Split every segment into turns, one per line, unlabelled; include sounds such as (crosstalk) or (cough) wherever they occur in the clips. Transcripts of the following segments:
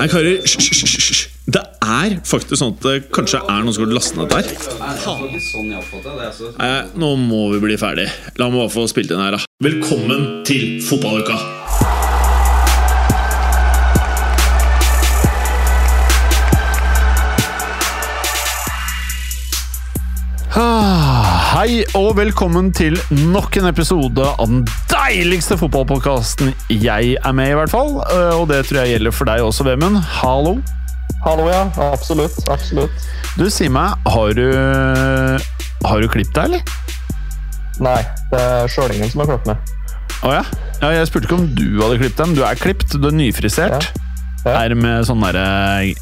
Hei, karer. Hysj. Det er faktisk sånn at det kanskje er noen som har lastet ned der. her. Nei, nå må vi bli ferdig. La meg bare få spilt inn her, da. Velkommen til fotballuka!
Ah, Hei og velkommen til nok en episode av den deiligste fotballpodkasten jeg er med i, hvert fall. Eh, Og det tror jeg gjelder for deg også, Vemund. Hallo.
Hallo, ja. Absolutt. Absolutt.
Du, si meg, har du Har du klippet deg, eller?
Nei, det er Sjølingen som har klippet meg.
Å ja? ja? Jeg spurte ikke om du hadde klippet men Du er klippet, du er nyfrisert.
Ja. Ja.
Er med sånn derre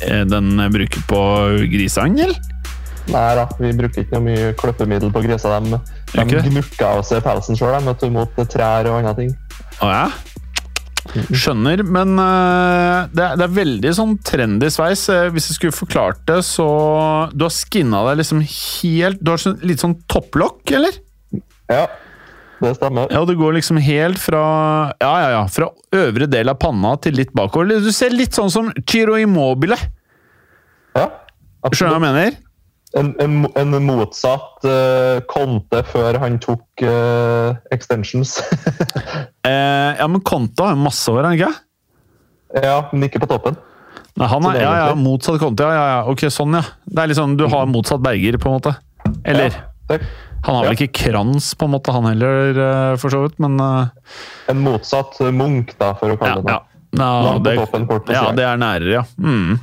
eh, den bruker på griseangel?
Nei da, vi bruker ikke noe mye kløppemiddel på griser. De, de gnukker av seg pelsen sjøl mot trær og andre ting.
Å ja? Skjønner, men eh, det, er, det er veldig sånn trendy sveis. Eh, hvis jeg skulle forklart det, så Du har skinna deg liksom helt Du har sånn, litt sånn topplokk, eller?
Ja, det stemmer.
Ja, det går liksom helt fra Ja, ja, ja. Fra øvre del av panna til litt bakover. Du ser litt sånn som Chiro Immobile.
Ja,
Skjønner du hva jeg mener?
En, en, en motsatt uh, Conte før han tok uh, extensions. (laughs)
Eh, ja, men Conte har jo masse år, ikke?
ja, men ikke på toppen.
Nei, han er, ja, ja, motsatt Conte. Ja, ja, ja. Ok, sånn, ja. Det er liksom, Du har motsatt Berger, på en måte. Eller
Ja,
Han har vel
Ja.
ikke krans, på en måte, han heller, eh, for så vidt, men uh...
en motsatt Munch, da, for å
ja,
kalle det
ja.
det.
Ja, det, ja, det er nærere, ja. Mm.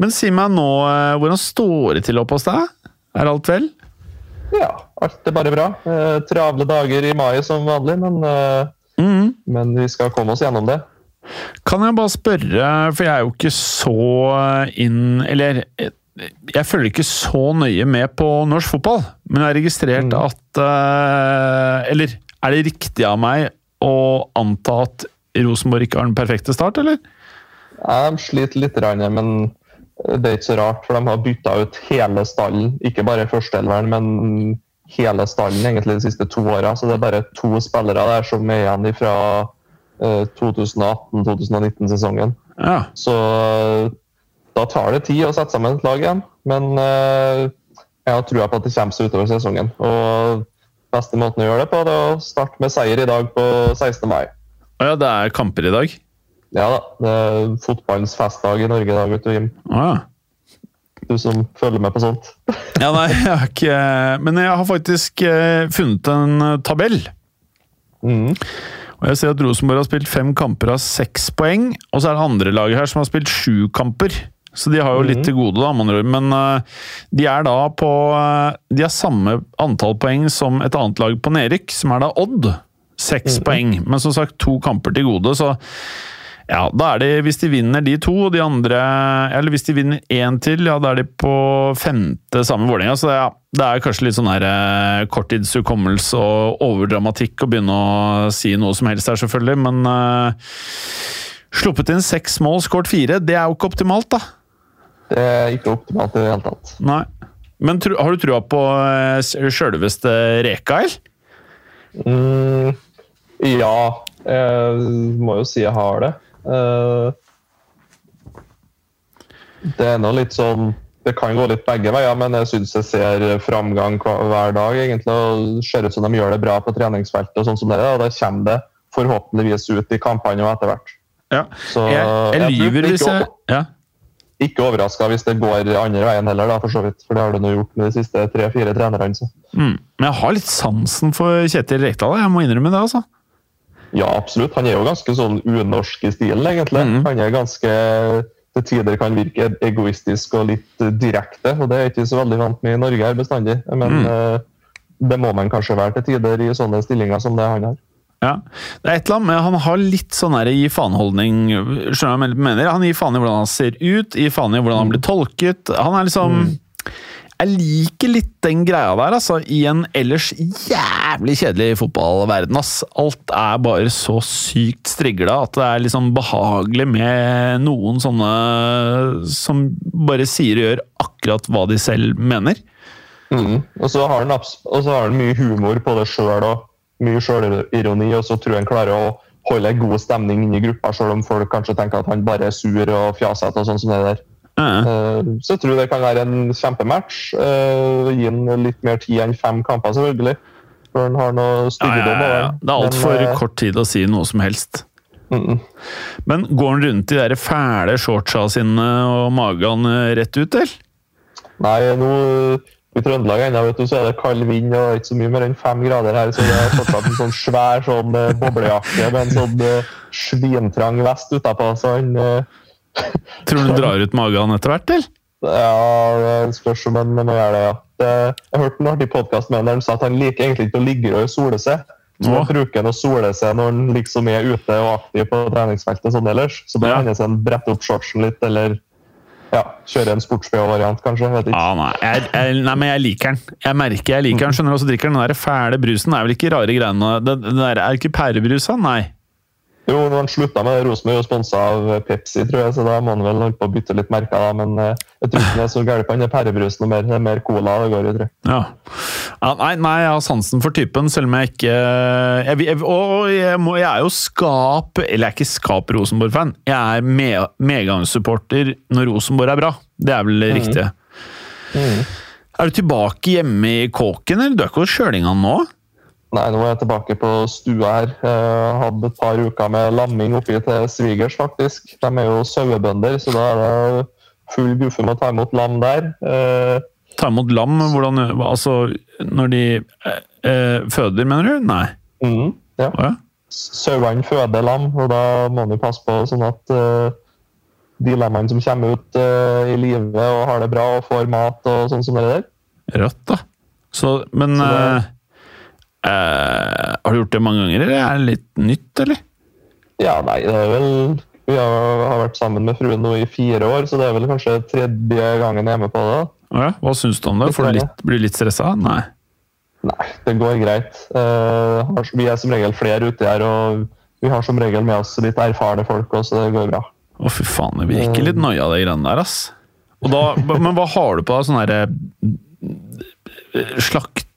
Men si meg nå, eh, hvordan står det til oppe hos deg? Er alt vel?
Ja, alt er bare bra. Eh, travle dager i mai som vanlig, men, eh,
Mm.
men vi skal komme oss gjennom det.
Kan jeg bare spørre, for jeg er jo ikke så inn Eller jeg følger ikke så nøye med på norsk fotball, men jeg har registrert
Mm.
at eh, Eller er det riktig av meg å anta at Rosenborg ikke har den perfekte start, eller?
De sliter litt, men det er ikke så rart, for de har bytta ut hele stallen. Ikke bare førsteelveren, men hele stallen egentlig de siste to åra. Så det er bare to spillere der som er igjen fra 2018-2019-sesongen.
Ja.
Så eh, da tar det tid å sette sammen et lag igjen. Men eh, jeg har trua på at det kommer seg utover sesongen. Og beste måten å gjøre det på, er å starte med seier i dag på 16. mai.
Å ja, det er kamper i dag?
Ja da, det er fotballens festdag i Norge i dag, vet du, Jim.
Ah. ja.
Du som følger med på sånt. (laughs)
Ja, nei, jeg har ikke Men jeg har faktisk eh, funnet en eh, tabell.
Mm.
Og jeg ser at Rosenborg har spilt fem kamper av seks poeng, og så er det andre laget her som har spilt sju kamper. Så de har jo litt til gode, da. Men eh, de er da på De har samme antall poeng som et annet lag på nedrykk, som er da Odd. Seks poeng, men som sagt to kamper til gode, så ja, da er det Hvis de vinner de to, og de andre Eller hvis de vinner én til, ja, da er de på femte samme Vålerenga. Så ja, det er kanskje litt sånn her eh, korttidshukommelse og overdramatikk å begynne å si noe som helst her, selvfølgelig, men eh, Sluppet inn seks mål, skåret fire. Det er jo ikke optimalt, da.
Det er ikke optimalt i det hele tatt.
Nei. Men tro, har du trua på uh, sjølveste eller?
Mm, ja, jeg må jo si jeg har det. Eh, det er nå litt sånn Det kan gå litt begge veier, men jeg syns jeg ser framgang hver dag. egentlig, og ser ut som de gjør det bra på treningsfeltet, og sånn som det er, og da kommer det forhåpentligvis ut i kampene etter hvert.
Ja.
Så
Jeg, jeg
jeg
lyver hvis jeg ja.
Ikke overraska hvis det går andre veien heller, da, for så vidt. For det har du nå gjort med de siste tre-fire trenerne.
Mm. Men jeg har litt sansen for Kjetil Rekdal, jeg må innrømme det, altså.
Ja, absolutt. Han er jo ganske sånn unorsk i stilen, egentlig.
Mm.
Han er ganske til tider kan virke egoistisk og litt eh, direkte, og det er ikke så veldig vant med i Norge her bestandig. Men
Mm.
eh, det må man kanskje være til tider i sånne stillinger som det han har.
Ja. Det er et eller annet med Han har litt sånn der gi faen-holdning. Skjønner jeg mener? Han gir faen i hvordan han ser ut, gir faen i hvordan han blir tolket. Han er liksom Jeg liker litt den greia der, altså, i en ellers jævlig kjedelig fotballverden. ass. Alt er bare så sykt strigla at det er liksom behagelig med noen sånne som bare sier og gjør akkurat hva de selv mener.
Mm. Og så har han mye humor på det sjøl og mye sjølironi, og så tror jeg han klarer å holde god stemning inni gruppa, selv om folk kanskje tenker at han bare er sur og fjasete. og sånn som det der. Eh, Så jeg tror det kan være en kjempematch. Eh, Gi han litt mer tid enn fem kamper, selvfølgelig. Før han har noe styggedom.
ja, ja,
ja.
Det er altfor
eh,
kort tid å si noe som helst.
mm, mm.
Men går han rundt i de der fæle shortsa sine og magen rett ut, eller?
Nei, nå i Trøndelag ennå vet du, så er det kald vind og ikke så mye mer enn fem grader her. Så det er fortsatt en sånn svær sånn boblejakke med en sånn svintrang vest utapå. Så han eh,
Tror du du drar ut magen etter hvert, eller?
Ja, det spørs om han gjøre det, ja. Det, jeg hørte en artig podkast med han der han sa at han liker egentlig ikke å ligge og sole seg. Så han bruker han å sole seg når han liksom er ute og aktiv på treningsfeltet sånn ellers. Så
Ja.
hender han brette opp shortsen litt, eller ja, kjøre en sports-BH-variant, kanskje. Vet ikke.
Ja, nei. Jeg, jeg, nei, men jeg liker den. Jeg merker jeg liker den. Skjønner du, Og så drikker den den der fæle brusen. Det er vel ikke rare greiene det, det der, Er det ikke pærebrus, da? Nei.
Jo, når han slutta med Rosenborg er jo sponsa av Pepsi, tror jeg, så da må han vel holde på å bytte litt merker. da, Men eh, jeg tror ikke det er så gærent på den pærebrusen og mer, er mer cola det går i, tror jeg.
Ja. ja nei, nei, jeg har sansen for typen, selv om jeg ikke jeg, jeg, Og jeg, må, jeg er jo skap Eller jeg er ikke skap-Rosenborg-fan. Jeg er me, medgangssupporter når Rosenborg er bra. Det er vel det riktige. Er du tilbake hjemme i kåken, eller? Du er ikke hos Sjølingan nå?
Nei, nå er jeg tilbake på stua her. Jeg hadde et par uker med lamming oppi til svigers, faktisk. De er jo sauebønder, så da er det full guffe med å ta imot lam der. Eh,
Ta imot lam? Hvordan Altså, når de eh, eh, føder, mener du? Nei.
mm, ja.
Ja.
Sauene føder lam, og da må man passe på sånn at eh, de lammene som kommer ut eh, i live og har det bra og får mat og sånn som det der.
Rått, da. Så, men
Så det-
eh, eh, Har du gjort det mange ganger, eller er det litt nytt, eller?
Ja, nei, det er vel Vi har, har vært sammen med fruen nå i fire år, så det er vel kanskje tredje gangen jeg er med på det.
Ja. Hva syns du om det? Får du litt, blir du litt stressa? Nei.
Nei, det går greit. Uh, vi er som regel flere ute her, og vi har som regel med oss litt erfarne folk òg, så det går bra.
Å, fy faen, det virker litt noia, de greiene der, ass. Da, men hva har du på deg? Sånn herre eh,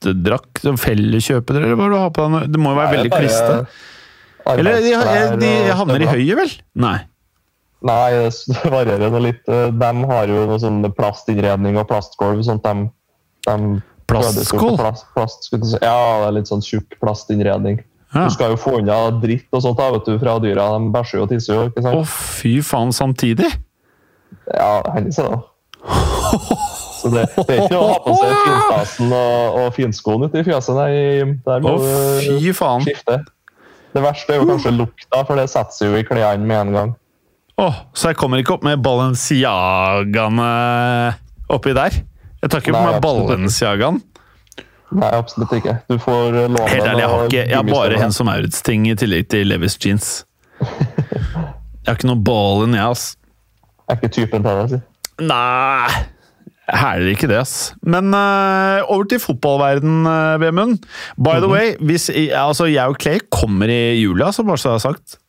Slaktedrakt? Felleskjøper, eller hva du har på deg? Det må jo være veldig kliste. Eller de, de,
de
havner i høyet, vel? Nei.
Nei, det (laughs) varierer det litt. Eh, De har jo noe sånn plastinnredning og plastgulv. sånt de, de
Plastskål?
Plast, plast, ja, det er litt sånn tjukk plastinnredning.
Ja.
Du skal jo få unna dritt og sånt da, vet du, fra dyra. De bæsjer og tisser jo. ikke sant?
Å, fy faen, samtidig?
Ja, det hender seg, da. (laughs) Så det, det er ikke å ha på seg (laughs) finstasen og, og finskoen ute i fjøset, nei. Der må du
fy faen.
skifte. Det verste er jo kanskje lukta, for det setter seg jo i klærne med en gang.
Åh, så jeg kommer ikke opp med Balenciagaene oppi der? Jeg tar ikke på meg. Balenciagaen.
Nei, absolutt ikke. Du får eh, låne
Helt ærlig, jeg har, ikke, jeg har bare. Hens og Maurits-ting i tillegg til Levis jeans. (laughs) Jeg har ikke noe ballen, jeg, ass.
Jeg er ikke typen til det, si.
Nei Hæler ikke det, ass. Men uh, over til fotballverden, uh, Vemund. By the way, hvis, altså, jeg og Clay kommer i juli, som Barca har sagt.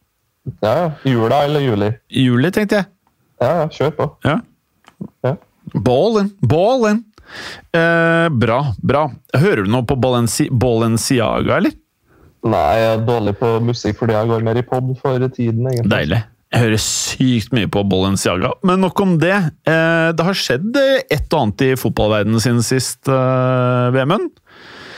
Ja, ja. Jula eller juli?
Juli, tenkte jeg.
Ja, ja, kjør på.
Ja.
Ja.
Ball in, ball in. Eh, bra, bra. Hører du noe på Balenci Balenciaga, eller?
Nei, jeg er dårlig på musikk fordi jeg går mer i pod for tiden, egentlig.
Deilig. Jeg hører sykt mye på Balenciaga. Men nok om det. Eh, det har skjedd eh, et og annet i fotballverdenen siden sist, uh, Vemund.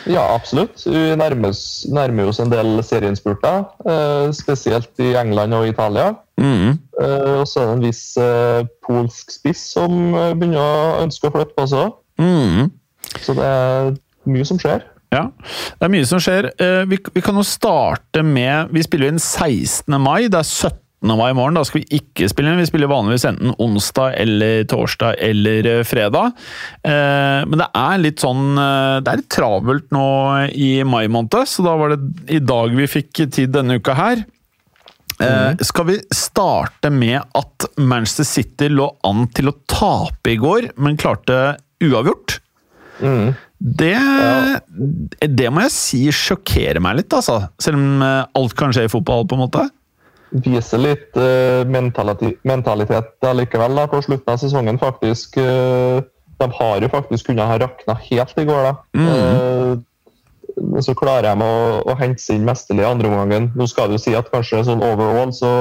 Ja, absolutt. Vi nærmer oss, nærmer oss en del serieinnspurter, eh, spesielt i England og Italia.
Mm.
Eh, og så er det en viss eh, polsk spiss som eh, begynner å ønske å flytte på seg.
Mm.
Så det er mye som skjer.
Ja, det er mye som skjer. Eh, vi, vi kan jo starte med Vi spiller inn 16. mai. Det er 17. mai i morgen. Da skal vi ikke spille inn. Vi spiller vanligvis enten onsdag eller torsdag eller eh, fredag. Eh, men det er litt sånn eh, Det er litt travelt nå i mai måned, så da var det i dag vi fikk tid denne uka her. Mm. skal vi starte med at Manchester City lå an til å tape i går, men klarte uavgjort?
Mm.
Det, det må jeg si sjokkerer meg litt, altså. Selv om alt kan skje i fotball, på en måte.
Viser litt eh, mentalitet likevel da, på slutten av sesongen, faktisk. eh, de har jo faktisk kunnet ha rakna helt i går, da. Mm. Men så klarer de å, å hente seg inn mesterlig i andre omgangen. Nå skal det jo si at kanskje sånn overall så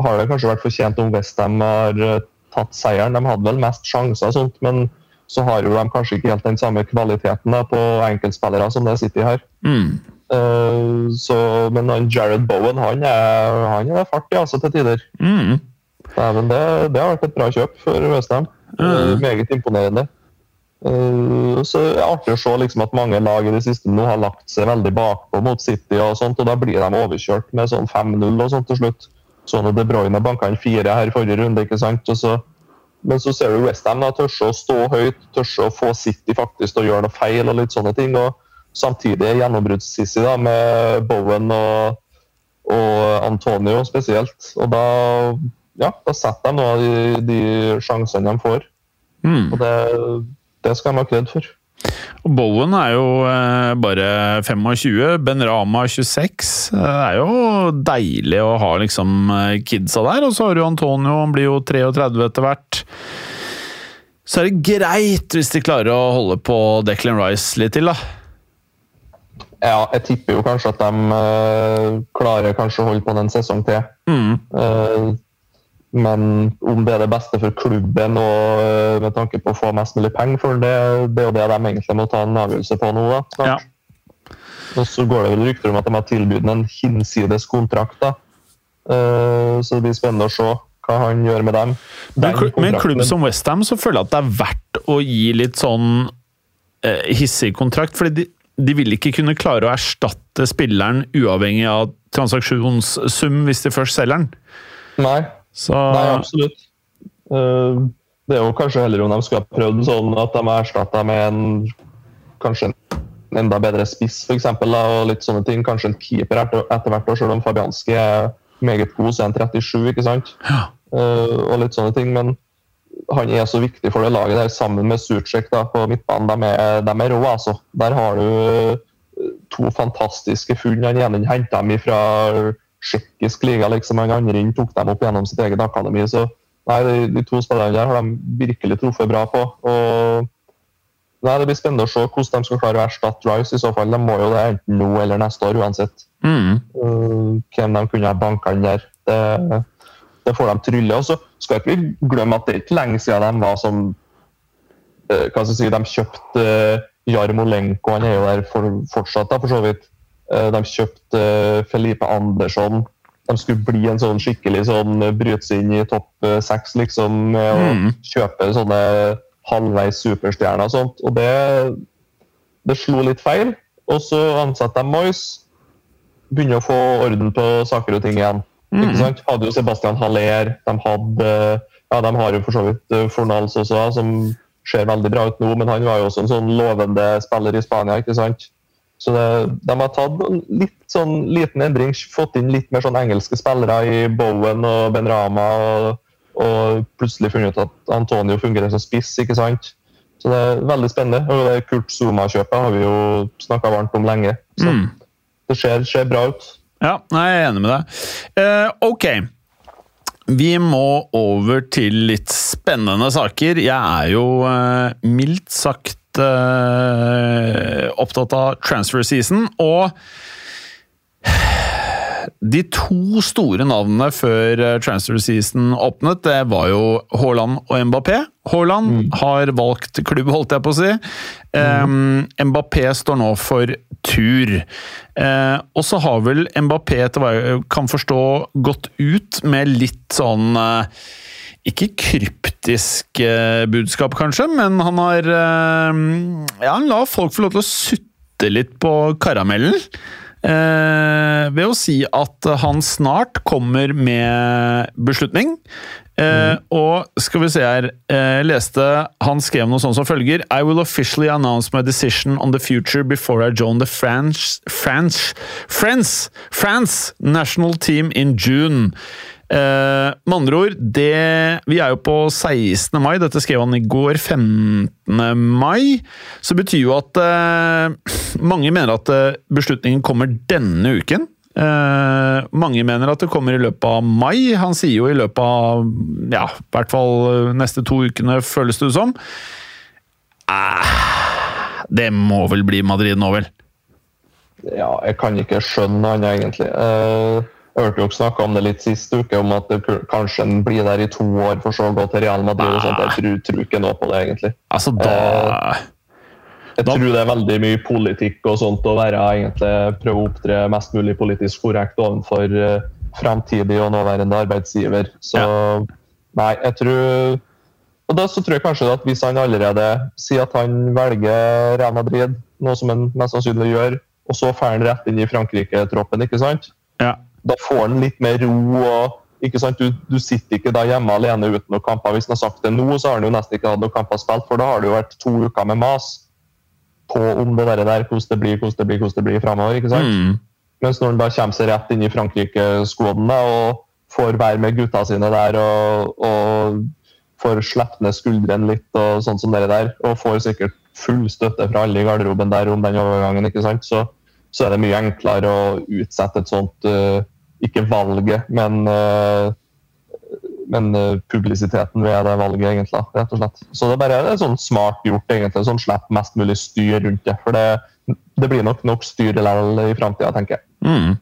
har det kanskje vært fortjent om Westham har eh, tatt seieren. De hadde vel mest sjanser og sånt, men så har jo de kanskje ikke helt den samme kvaliteten da, på enkeltspillere som det i her.
Mm.
Uh, så, men han Jared Bowen han er, han er fart i altså, til tider.
Mm.
Nei, det, det, har vært et bra kjøp for Westham. Mm. meget imponerende. Uh, så det er artig å se liksom, at mange lag i det siste nå har lagt seg veldig bakpå mot City, og sånt, og da blir de overkjørt med sånn 5-0 og sånt til slutt. Sånn at De Bruyne banka inn fire her i forrige runde, ikke sant. Så, men så ser du Westham tørre å stå høyt, tørre å få City faktisk til å gjøre noe feil og litt sånne ting. og Samtidig da, med Bowen og, og Antonio spesielt. Og da, ja, da setter de noen av de, de sjansene de får.
Mm.
Og det, det skal de ha kred for.
Og Bowen er jo eh, bare 25, Ben Rama 26. Det er jo deilig å ha liksom eh, kidsa der. Og så har du Antonio, han blir jo 33 etter hvert. Så er det greit hvis de klarer å holde på Declan Rice litt til, da.
Ja, jeg tipper jo kanskje at de uh, klarer kanskje å holde på den sesong til.
Mm.
Uh, men om det er det beste for klubben og uh, med tanke på å få mest mulig penger for det, det er jo det de egentlig må ta en avgjørelse på nå. da.
Ja.
Og så går det vel rykter om at de har tilbudt en hinsides kontrakt. da. så det blir spennende å se hva han gjør med dem.
Men med en klubb som Westham så føler jeg at det er verdt å gi litt sånn hissig kontrakt. fordi de de vil ikke kunne klare å erstatte spilleren uavhengig av transaksjonssum hvis de først selger den.
Nei,
Så,
Nei absolutt. Uh, det er jo kanskje heller om de skulle ha prøvd sånn at de har erstatta med en kanskje en enda bedre spiss, f.eks. Og litt sånne ting. Kanskje en keeper etter, hvert, selv om Fabianski er meget god, så er han 37, ikke sant?
Ja.
Uh, og litt sånne ting. Men han er så viktig for det laget der, sammen med Sucek på midtbanen. De er, de er rå, altså. Der har du uh, to fantastiske funn. Han ene henta dem fra tsjekkisk liga, liksom. Han andre tok dem opp gjennom sitt eget akademi. Så nei, de, de to spillerne der har de virkelig truffet bra på. og Nei, Det blir spennende å se hvordan de skal klare å erstatte Rice. i så fall. De må jo det enten nå eller neste år, uansett.
mm.
Uh, hvem de kunne ha banka inn der. Det, det får de trylle. Og så skal ikke vi glemme at det er ikke lenge siden de var som uh, hva skal jeg si, De kjøpte uh, Jarmolenko, han er jo der for, fortsatt, da, for så vidt. Uh, de kjøpte Felipe Andersson. De skulle bli en sånn skikkelig sånn bryte seg inn i topp seks, liksom, Og
Mm.
kjøpe sånne halvveis superstjerner og sånt. Og det, det slo litt feil. Og så ansatte de Moyes. Begynner å få orden på saker og ting igjen. Ikke sant? Hadde jo Sebastian Haller, de hadde ja, de har jo for så vidt eh, Fornals også, som ser veldig bra ut nå, men han var jo også en sånn lovende spiller i Spania. ikke sant? Så det, de har tatt en litt sånn liten endring, fått inn litt mer sånn engelske spillere i Bowen og Ben Rama, og, og plutselig funnet ut at Antonio fungerer som spiss. ikke sant? Så det er veldig spennende. Og det Kurt Zuma-kjøpet har vi jo snakka varmt om lenge. Så
Mm.
det ser, ser bra ut.
Ja, jeg er enig med deg. Uh, ok. Vi må over til litt spennende saker. Jeg er jo uh, mildt sagt uh, opptatt av transfer season, og de to store navnene før eh, transfer season åpnet, det var jo Haaland og Mbappé. Haaland har valgt klubb, holdt jeg på å si. Um, Mbappé står nå for tur. Uh, og så har vel Mbappé, etter hva jeg kan forstå, gått ut med litt sånn uh, ikke kryptisk eh, budskap, kanskje, men han har Ja, han la folk få lov til å sutte litt på karamellen. Eh, ved å si at han snart kommer med beslutning. Eh, Og skal vi se her eh, Jeg leste Han skrev noe sånn som følger I will officially announce my decision on the future before I join the French French, France France national team in June. Eh, med andre ord, det Vi er jo på 16. mai, dette skrev han i går, 15. mai. Så betyr jo at eh, mange mener at eh, beslutningen kommer denne uken. Eh, mange mener at det kommer i løpet av mai. Han sier jo i løpet av ja, i hvert fall eh, neste to ukene, føles det som. Eh, det må vel bli Madrid nå, vel?
Ja, jeg kan ikke skjønne han egentlig. Uh, jeg hørte dere snakke om det litt sist uke, om at kanskje en blir der i to år for så å gå til Real Madrid. og sånt. Jeg tror, tror ikke noe på det, egentlig.
Altså, da...
Uh, jeg
Da-
tror det er veldig mye politikk og sånt å være egentlig prøve å opptre mest mulig politisk korrekt overfor fremtidig framtidig og nåværende arbeidsgiver. Så nei, jeg tror Og da så tror jeg kanskje at hvis han allerede sier at han velger Real Madrid, noe som han mest sannsynlig gjør, og så får han rett inn i Frankrike-troppen, ikke sant?
Ja.
Da får han litt mer ro. og ikke sant? Du, du sitter ikke da hjemme alene uten noen kamper. Hvis han har sagt det nå, så har han jo nesten ikke hatt noen kamper spilt, for da har det jo vært to uker med mas på om det der, der hvordan det blir, hvordan det blir, hvordan det blir fremover. ikke sant?
Mm.
Mens når han da kommer seg rett inn i Frankrike-skåden og får være med gutta sine der og, og får slippe ned skuldrene litt og sånn som det der, og får sikkert full støtte fra alle i garderoben der om den overgangen, ikke sant? Så, så er det mye enklere å utsette et sånt eh, Ikke valget, men eh, men eh, publisiteten ved det valget, egentlig. rett og slett. Så det er bare sånn smart gjort, egentlig. Sånn slipp mest mulig styr rundt det. For det, det blir nok nok styr likevel i framtida, tenker jeg.
Mm.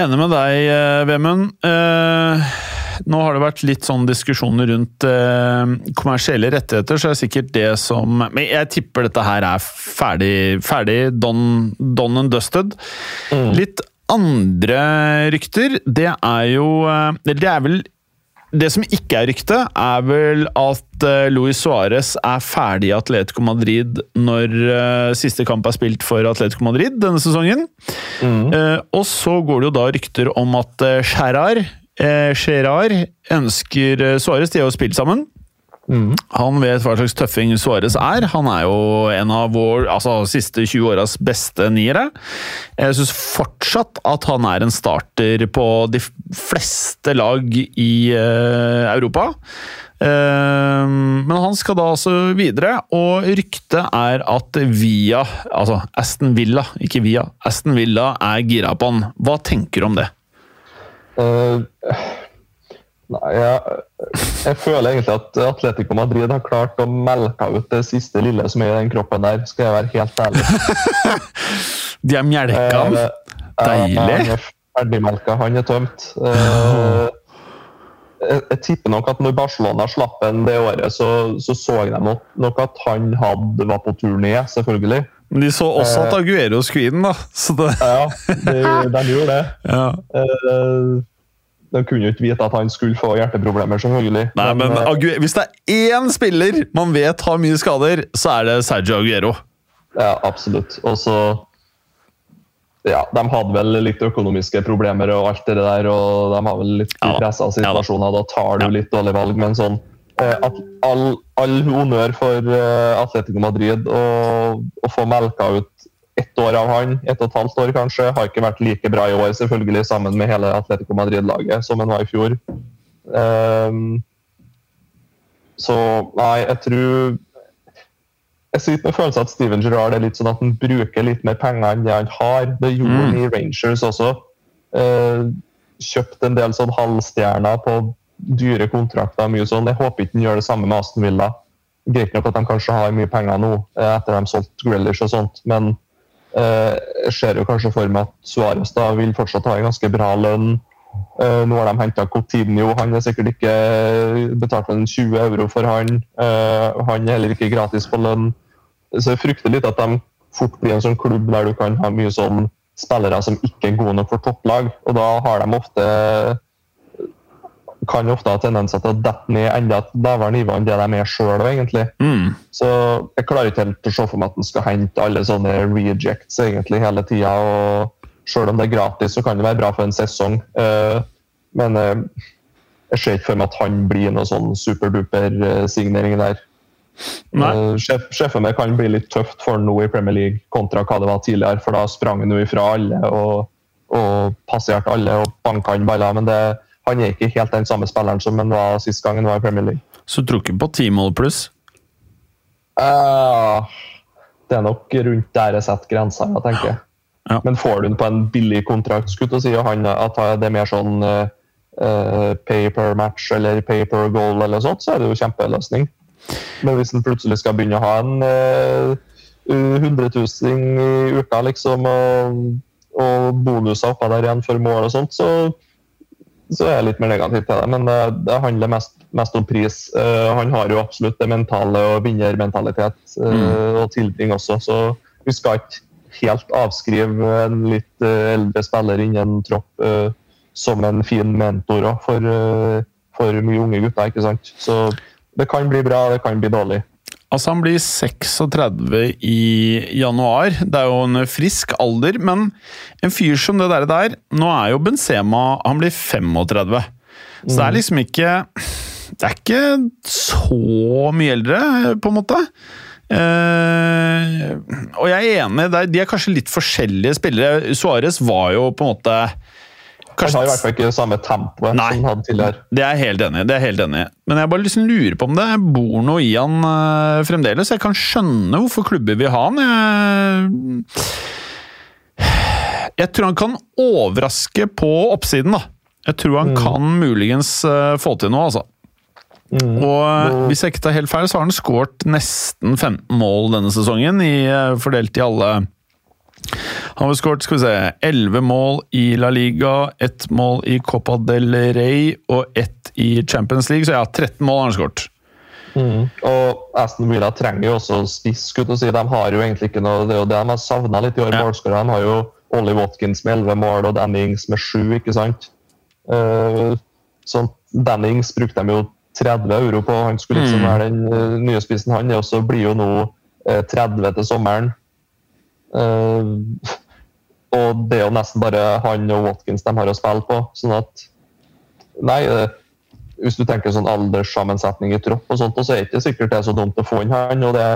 Enig med deg, Vemund. Eh, nå har det vært litt sånn diskusjoner rundt eh, kommersielle rettigheter, så er det sikkert det som Men jeg tipper dette her er ferdig, ferdig done, done and dusted. Litt andre rykter, det er jo eh, Det er vel det som ikke er rykte, er vel at uh, Luis Suárez er ferdig i Atletico Madrid når eh, siste kamp er spilt for Atletico Madrid denne sesongen. Eh, og så går det jo da rykter om at Gerrard eh, Gerrard ønsker Suarez Suárez De har jo spilt sammen. Han vet hva slags tøffing Suárez er. Han er jo en av vår altså, siste 20 åras beste niere. Jeg syns fortsatt at han er en starter på de fleste lag i eh, Europa. Eh, men han skal da altså videre, og ryktet er at Via, altså Aston Villa, ikke Via, Aston Villa er gira på han. Hva tenker du om det?
Eh, nei, jeg, jeg føler egentlig at Atletico Madrid har klart å melke ut det siste lille som er i den kroppen der, skal jeg være helt ærlig. (laughs)
De er melka?
Eh,
Deilig.
ja, Han er ferdigmelka, han er tømt. Uh, jeg, jeg tipper nok at når Barcelona slapp en det året, så så, så de nok, nok at han hadde, var på tur ned, selvfølgelig.
Men de så også at Aguero skulle inn, da. Så det,
Ja, de, (laughs) de gjorde det.
ja.
Eh, de kunne jo ikke vite at han skulle få hjerteproblemer, selvfølgelig.
Nei, men
men
Aguero, Hvis det er én spiller man vet har mye skader, så er det Sergio Aguero.
Ja, absolutt. Og så Ja, de hadde vel litt økonomiske problemer og alt det der, og de har vel litt
Ja
pressa situasjoner. Da tar du litt dårlige valg, men sånn eh, at all, all honnør for eh, Atletico Madrid å få melka ut ett år av han, ett og et halvt år kanskje, har ikke vært like bra i år, selvfølgelig, sammen med hele Atletico Madrid-laget, som han var i fjor. Um, så nei, jeg tror jeg sitter med følelsen at Steven Gerrard er litt sånn at han bruker litt mer penger enn det han har. Det gjorde han i Rangers også. Uh, kjøpt en del sånn halvstjerner på dyre kontrakter. mye sånn. Jeg håper ikke han gjør det samme med Aston Villa. Greit nok at de kanskje har mye penger nå, etter etter de solgte Grealish og sånt, men eh, jeg ser jo kanskje for meg at Suárez vil fortsatt ha en ganske bra lønn. Eh, nå har de henta Coutinho, han er sikkert ikke betalt en 20 euro for han. Eh, han er heller ikke gratis på lønn. Så jeg frykter litt at de fort blir en sånn klubb der du kan ha mye sånn spillere som ikke er gode nok for topplag. Og da har de ofte kan ofte ha tendenser til å dette ned enda lavere nivå enn det de er sjøl.
Mm.
Så jeg klarer ikke helt å se for meg at en skal hente alle sånne rejects egentlig hele tida. Selv om det er gratis, så kan det være bra for en sesong. Eh, Men eh, jeg ser ikke for meg at han blir noe sånn superduper eh, signering der. Sjef, sjefen min kan bli litt tøft for han nå i Premier League kontra hva det var tidligere, for da sprang han jo ifra alle og, og passerte alle og banka han baller. Men det, han er ikke helt den samme spilleren som han var sist gang han var i Premier League.
Så tror ikke på ti mål pluss.
Uh, det er nok rundt der jeg setter grensa, jeg tenker.
Ja.
Men får du den på en billig kontrakt, skulle si, og han, at det er mer sånn uh, pay per match eller pay per goal, eller sånt, så er det jo kjempeløsning. Men hvis han plutselig skal begynne å ha en eh, 100 000 i uka, liksom, og, og bonuser oppå der igjen for mål og sånt, så, så er jeg litt mer negativ til det. Men det, det handler mest, mest, om pris. Uh, han har jo absolutt det mentale og vinnermentalitet uh, mm. og tilbring også, så vi skal ikke helt avskrive en litt uh, eldre spiller innen tropp tropp som en fin mentor for, for mye unge gutter. ikke sant? Så det kan bli bra, det kan bli dårlig.
Altså, han blir 36 i januar. Det er jo en frisk alder, men en fyr som det der, der Nå er jo Benzema Han blir 35. Så det er mm. liksom ikke Det er ikke så mye eldre, på en måte. Uh, og jeg er enig, de er kanskje litt forskjellige spillere. Suárez var jo på en måte
Kanskje... Han i hvert fall ikke det samme tempoet som han hadde tidligere.
Det er jeg helt enig det er helt enig Men jeg bare liksom lurer på om det bor noe i han uh, fremdeles. Jeg kan skjønne hvorfor klubber vil ha han. Jeg, jeg tror han kan overraske på oppsiden, da. Jeg tror han mm. kan muligens uh, få til noe, altså. Mm. Og uh, hvis jeg ikke tar helt feil, så har han skåret nesten 15 mål denne sesongen, i, fordelt i alle han har skåret skal vi se, 11 mål i La Liga, ett mål i Copa del Rey og ett i Champions League. Så ja, 13 mål har han skåret.
Mm. Og Aston Villa trenger jo også spiss. Si. De har jo egentlig ikke noe, Det er jo det de har savna litt i år. Ja. De har jo Ollie Watkins med 11 mål og Dannings med 7, ikke sant? Uh, så brukte de jo 30 euro på. Han skulle liksom mm. være den uh, nye spissen. Han også, blir jo nå uh, 30 til sommeren. Uh, og det er jo nesten bare han og Watkins de har å spille på. sånn at Nei, uh, hvis du tenker sånn alderssammensetning i tropp, og sånt, så er det ikke sikkert det er så dumt å få inn han. og det,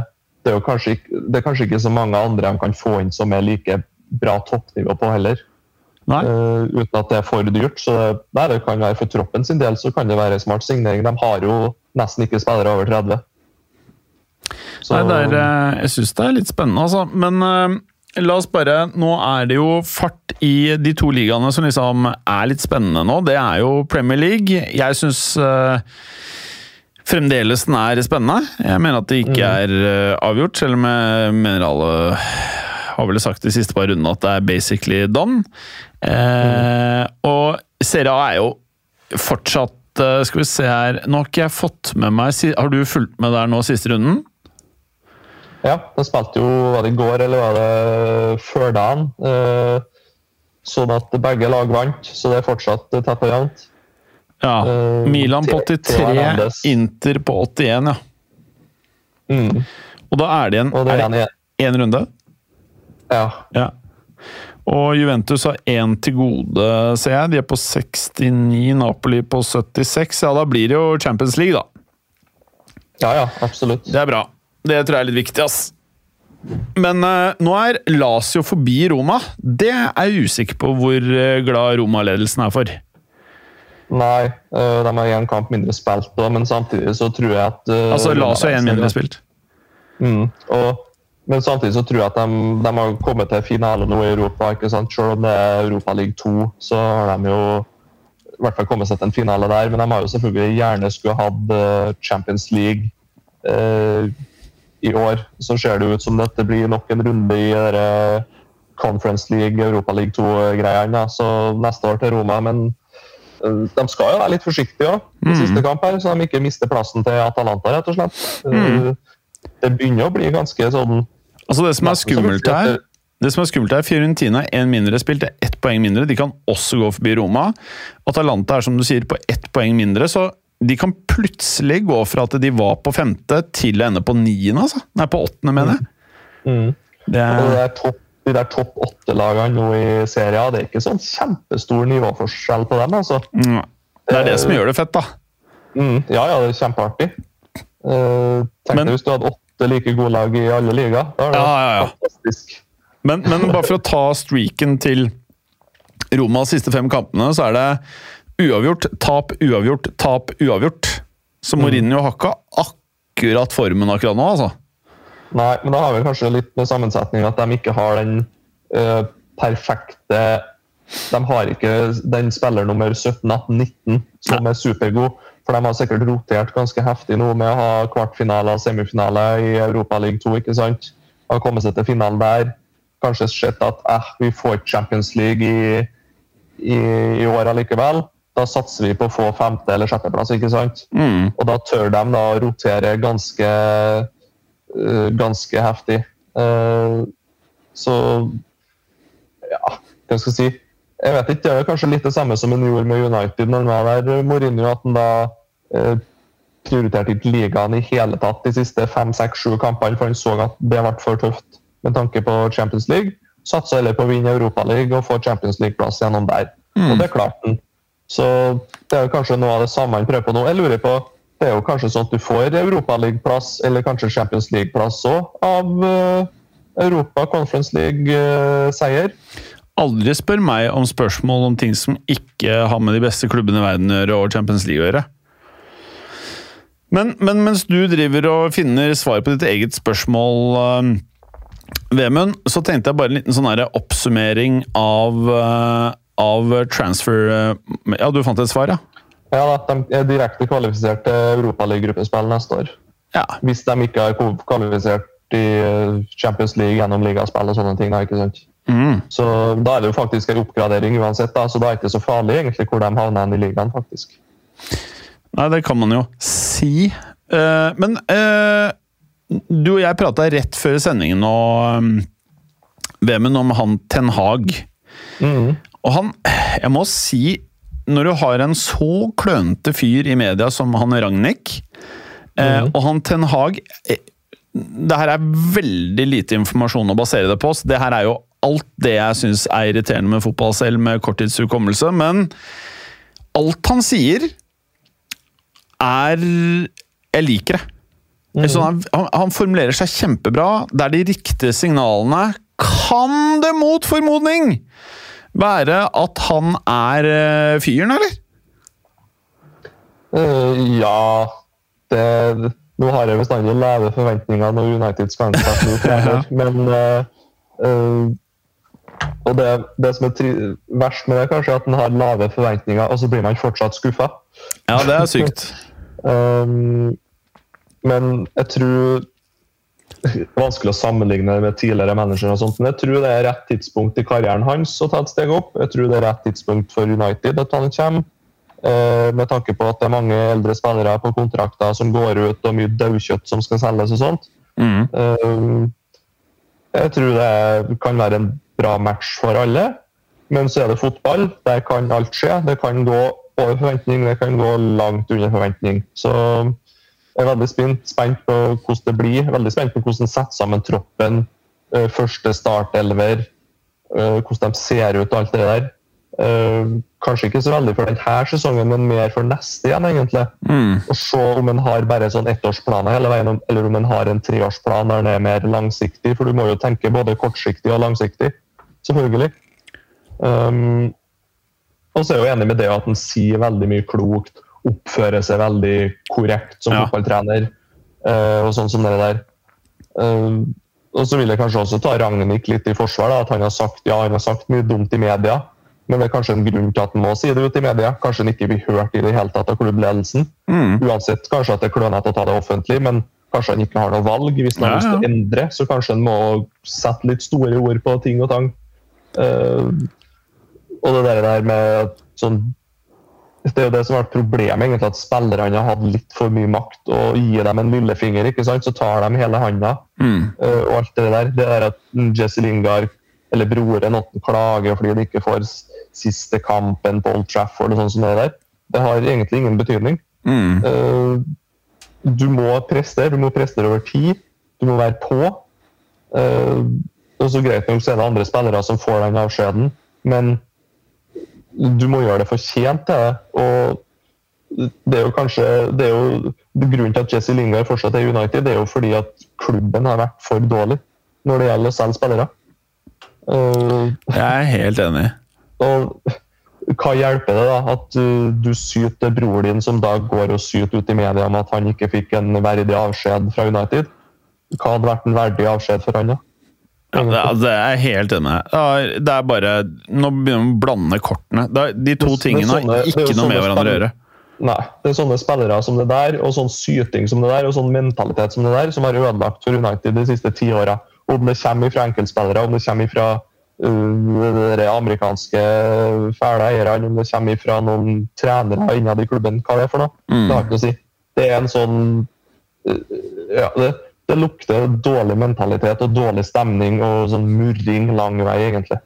det, er kanskje, det er kanskje ikke så mange andre de kan få inn som er like bra toppnivå på heller. Uh, uten at det er for dyrt. så det, nei, det kan være For troppen sin del så kan det være smart signering. De har jo nesten ikke spillere over 30.
Så... Nei, er, jeg syns det er litt spennende, altså. Men uh, La oss bare Nå er det jo fart i de to ligaene som liksom er litt spennende nå. Det er jo Premier League. Jeg syns uh, fremdeles den er spennende. Jeg mener at det ikke mm. er uh, avgjort, selv om jeg mener alle har vel sagt de siste par rundene at det er basically done. Uh, mm. Og Serie A er jo fortsatt Skal vi se her Nå har ikke jeg fått med meg Har du fulgt med der nå siste runden?
Ja, de spilte jo Var det i går eller var det før dagen? Eh, sånn at begge lag vant, så det er fortsatt tett og jevnt.
Ja. Eh, Milan på 83, Inter på 81, ja. Mm. Og da er det igjen én runde?
Ja.
ja. Og Juventus har én til gode, ser jeg. De er på 69, Napoli på 76. Ja, da blir det jo Champions League, da.
Ja, ja, absolutt.
Det er bra. Det tror jeg er litt viktig, ass. Men uh, nå er Lazio forbi Roma. Det er jeg usikker på hvor uh, glad Roma-ledelsen er for.
Nei, uh, de har én kamp mindre spilt, da, men samtidig så tror jeg at
Altså Lazio er én mindre spilt?
Mm, og, men samtidig så tror jeg at de, de har kommet til finale nå i Europa. ikke sant? Selv om det er Europa League 2, så har de jo i hvert fall kommet seg til en finale der. Men de har jo selvfølgelig gjerne skulle hatt Champions League. Uh, i år så ser det ut som dette blir nok en runde i dere Conference League, Europa League 2-greiene. Så neste år til Roma. Men eh, de skal jo være litt forsiktige òg, i mm. siste kamp her, så de ikke mister plassen til Atalanta, rett og slett. Mm. Det begynner å bli ganske sånn
Altså Det som er skummelt her, det som er skummelt her, Fiorentina én mindre spilt, det er ett poeng mindre. De kan også gå forbi Roma. Atalanta er som du sier på ett poeng mindre, så de kan plutselig gå fra at de var på femte, til å ende på niende, altså. Nei, på åttende, mener jeg.
Mm. mm. Det er... Og det er topp, de der topp åtte-lagene nå i serien, det er ikke sånn kjempestor nivåforskjell på dem, altså.
Mm. Det er det som gjør det fett, da.
Mm. Ja, ja, det er kjempeartig. Uh, tenk deg hvis du hadde åtte like gode lag i alle ligaer. Da er det ja, ja, ja. fantastisk.
Men, men bare for å ta streaken til Romas siste fem kampene, så er det uavgjort, tap, uavgjort, tap, uavgjort. Så mm. Mourinho har ikke akkurat formen akkurat nå, altså.
Nei, men da har vi kanskje litt med sammensetning at de ikke har den uh, perfekte De har ikke den spiller nummer 17, 18, 19 som Nei. er supergod. For de har sikkert rotert ganske heftig nå med å ha kvartfinale og semifinale i Europa League 2. ikke sant? har kommet seg til finalen der. Kanskje sett at eh, vi får Champions League i, i, i år allikevel. Da satser vi på å få femte- eller sjetteplass, ikke sant?
Mm.
Og da tør de da rotere ganske, eh, ganske heftig. Eh, så ja, hva skal jeg si? Jeg vet ikke, Det er kanskje litt det samme som han gjorde med United når han var der, Mourinho. At han da eh, prioriterte ikke ligaen i hele tatt de siste fem, seks, sju kampene, for han så at det ble for tøft med tanke på Champions League. Satsa heller på å vinne Europaligaen og få Champions League-plass gjennom der. Og det klarte han. Så det er jo kanskje noe av det samme han prøver på nå. Jeg lurer på, Det er jo kanskje sånn at du får Europaligaplass eller kanskje Champions League-plass òg av eh, Europa Conference League-seier.
Aldri spør meg om spørsmål om ting som ikke har med de beste klubbene i verden å gjøre, og Champions League å gjøre. Men, men mens du driver og finner svar på ditt eget spørsmål, uh, Vemund, så tenkte jeg bare en liten sånn oppsummering av, uh, av transfer uh, Ja, du fant et svar, ja?
Ja, da, De er direkte kvalifisert til Europaliga-gruppespill neste år.
Ja.
Hvis de ikke har kvalifisert i eh, Champions League gjennom ligaspill og sånne ting. Da, ikke sant?
Mm.
Så da er det jo faktisk en oppgradering uansett, da, så da er det ikke så farlig egentlig hvor de havner i ligaen. faktisk.
Nei, det kan man jo si. Uh, men uh, du og jeg prata rett før sendingen og um, Vemund om han Ten Hag.
Mhm.
Og han Jeg må si, når du har en så klønete fyr i media som han Ragnhild, eh, og han Ten Hag eh, Det her er veldig lite informasjon å basere det på. så Det her er jo alt det jeg syns er irriterende med fotball selv, med korttidshukommelse. Men alt han sier, er Jeg liker det. Mm. han, han, han formulerer seg kjempebra. Det er de riktige signalene. Kan det mot formodning være at han er eh, fyren, eller?
Uh, ja det, Nå har jeg bestandig lave forventninger når United skal ansette noe, (laughs) men uh, uh, Og det, det som er verst med det, kanskje, er at man har lave forventninger, og så blir man fortsatt skuffa.
Ja, det er sykt.
Um, (laughs) men jeg tror Vanskelig å sammenligne med tidligere managere, og sånt, men jeg tror det er rett tidspunkt i karrieren hans å ta et steg opp. Jeg tror det er rett tidspunkt for United at han kommer. Eh, med tanke på at det er mange eldre spillere på kontrakter som går ut, og mye daukjøtt som skal selges og sånt.
Mm.
Eh, jeg tror det kan være en bra match for alle. Men så er det fotball. Der kan alt skje. Det kan gå over forventning, det kan gå langt under forventning. Så jeg er veldig spent, spent på hvordan det blir. Veldig spent på hvordan de setter sammen troppen. eh, Første startelver. eh, Hvordan de ser ut og alt det der. Eh, Kanskje ikke så veldig for denne sesongen, men mer for neste igjen, egentlig.
Mm.
Og se om en har bare sånn ettårsplaner hele veien, eller om en har en treårsplan der den er mer langsiktig. For du må jo tenke både kortsiktig og langsiktig. Selvfølgelig. Um, og så er jeg jo enig med det at en sier veldig mye klokt, oppfører seg veldig korrekt som
Ja.
fotballtrener. eh, og sånn som det der. Um, og så vil jeg kanskje også ta Ragnhild litt i forsvar. Da, at Han har sagt ja, han har sagt mye dumt i media, men det er kanskje en grunn til at han må si det ut i media. Kanskje han ikke blir hørt i det hele tatt av klubbledelsen.
Mm.
Uansett kanskje at det er klønete å ta det offentlig, men kanskje han ikke har noe valg. Hvis han har
Ja,
lyst til å endre, så kanskje han må sette litt store ord på ting og tang. Uh, og det der med sånn Det er jo det som har vært problemet, egentlig, at spillerne har hatt litt for mye makt. Og gir dem en lillefinger, ikke sant, så tar de hele handa.
Mm.
eh, og alt det der. Det der at Jesse Lingard eller broren han klager fordi de ikke får siste kampen på Old Trafford og sånn som det der, det har egentlig ingen betydning.
Mm.
Eh, du må prestere, du må prestere over tid. Du må være på. Eh, og så greit nok så er det andre spillere som får den avskjeden, men du må gjøre det fortjent til det. Og det er jo kanskje det er jo, Grunnen til at Jesse Lingard fortsatt er i United, det er jo fordi at klubben har vært for dårlig når det gjelder å selge spillere. Uh,
Jeg er helt enig.
og hva hjelper det da at du, du syter bror din, som da går og syter ut i media om at han ikke fikk en verdig avskjed fra United? Hva hadde vært en verdig avskjed for han, da?
Ja, det, er jeg helt enig. Ja, Det er bare Nå begynner vi å blande kortene. Er- De to
Det-
tingene har
sånne-
ikke noe med hverandre å gjøre.
Nei, det er sånne spillere som det der, og sånn syting som det der, og sånn mentalitet som det der, som har ødelagt for United de siste ti åra. Om det kommer fra enkeltspillere, om det kommer fra uh, de amerikanske fæle eierne, om det kommer fra noen trenere innad i klubben, hva det er for noe.
Mm.
Det har ikke å si. Det er en sånn uh, ja, det, det lukter dårlig mentalitet og dårlig stemning og sånn murring lang vei, egentlig.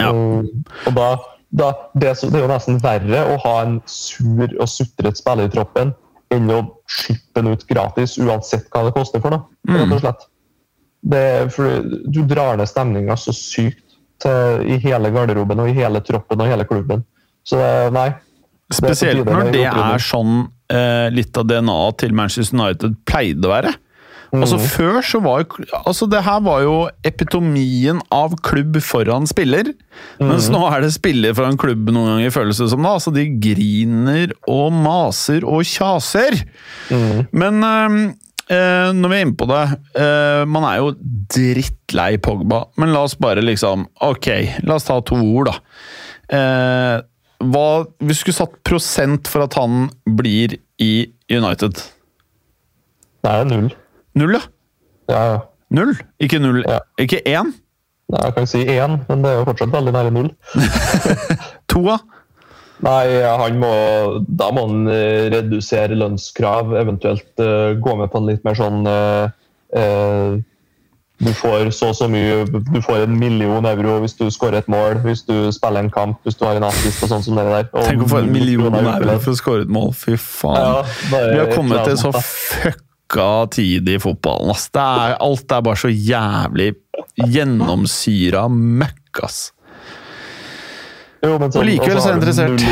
Ja.
Og, og da, da det, det er jo nesten verre å ha en sur og sutret spiller i troppen enn å slippe den ut gratis, uansett hva det koster for noe. rett og slett. Det, for du drar ned stemninga så sykt til, i hele garderoben og i hele troppen og hele klubben. Så nei.
Spesielt
det
når det er sånn eh, litt av DNA-et til Manchester United pleide å være. Altså Før så var jo altså Det her var jo epitomien av klubb foran spiller. Mens nå er det spiller foran klubb noen ganger, føles det som. da Altså De griner og maser og kjaser. Men eh, eh, når vi er inne på det eh, Man er jo drittlei Pogba, men la oss bare liksom Ok, la oss ta to ord, da. Eh, hva, hvis du skulle satt prosent for at han blir i United?
Det er null.
Null, ja.
Ja.
Null? Ikke null.
Ja.
Ikke én?
Nei, Jeg kan si én, men det er jo fortsatt veldig nære null. (laughs)
To, da?
Nei, han må, da må han eh, redusere lønnskrav, eventuelt uh, gå med på en litt mer sånn uh, uh, Du får så og så mye Du får en million euro hvis du skårer et mål, hvis du spiller en kamp, hvis du har en assist og sånn som det der. Og
Tenk å få en million euro for å skåre et mål. Fy faen.
Ja,
Vi har kommet til så
annet,
fucka tid i fotballen. Ass. Det er, alt er bare så jævlig gjennomsyra møkk, ass.
Jo, men sånn,
Og likevel så er jeg interessert.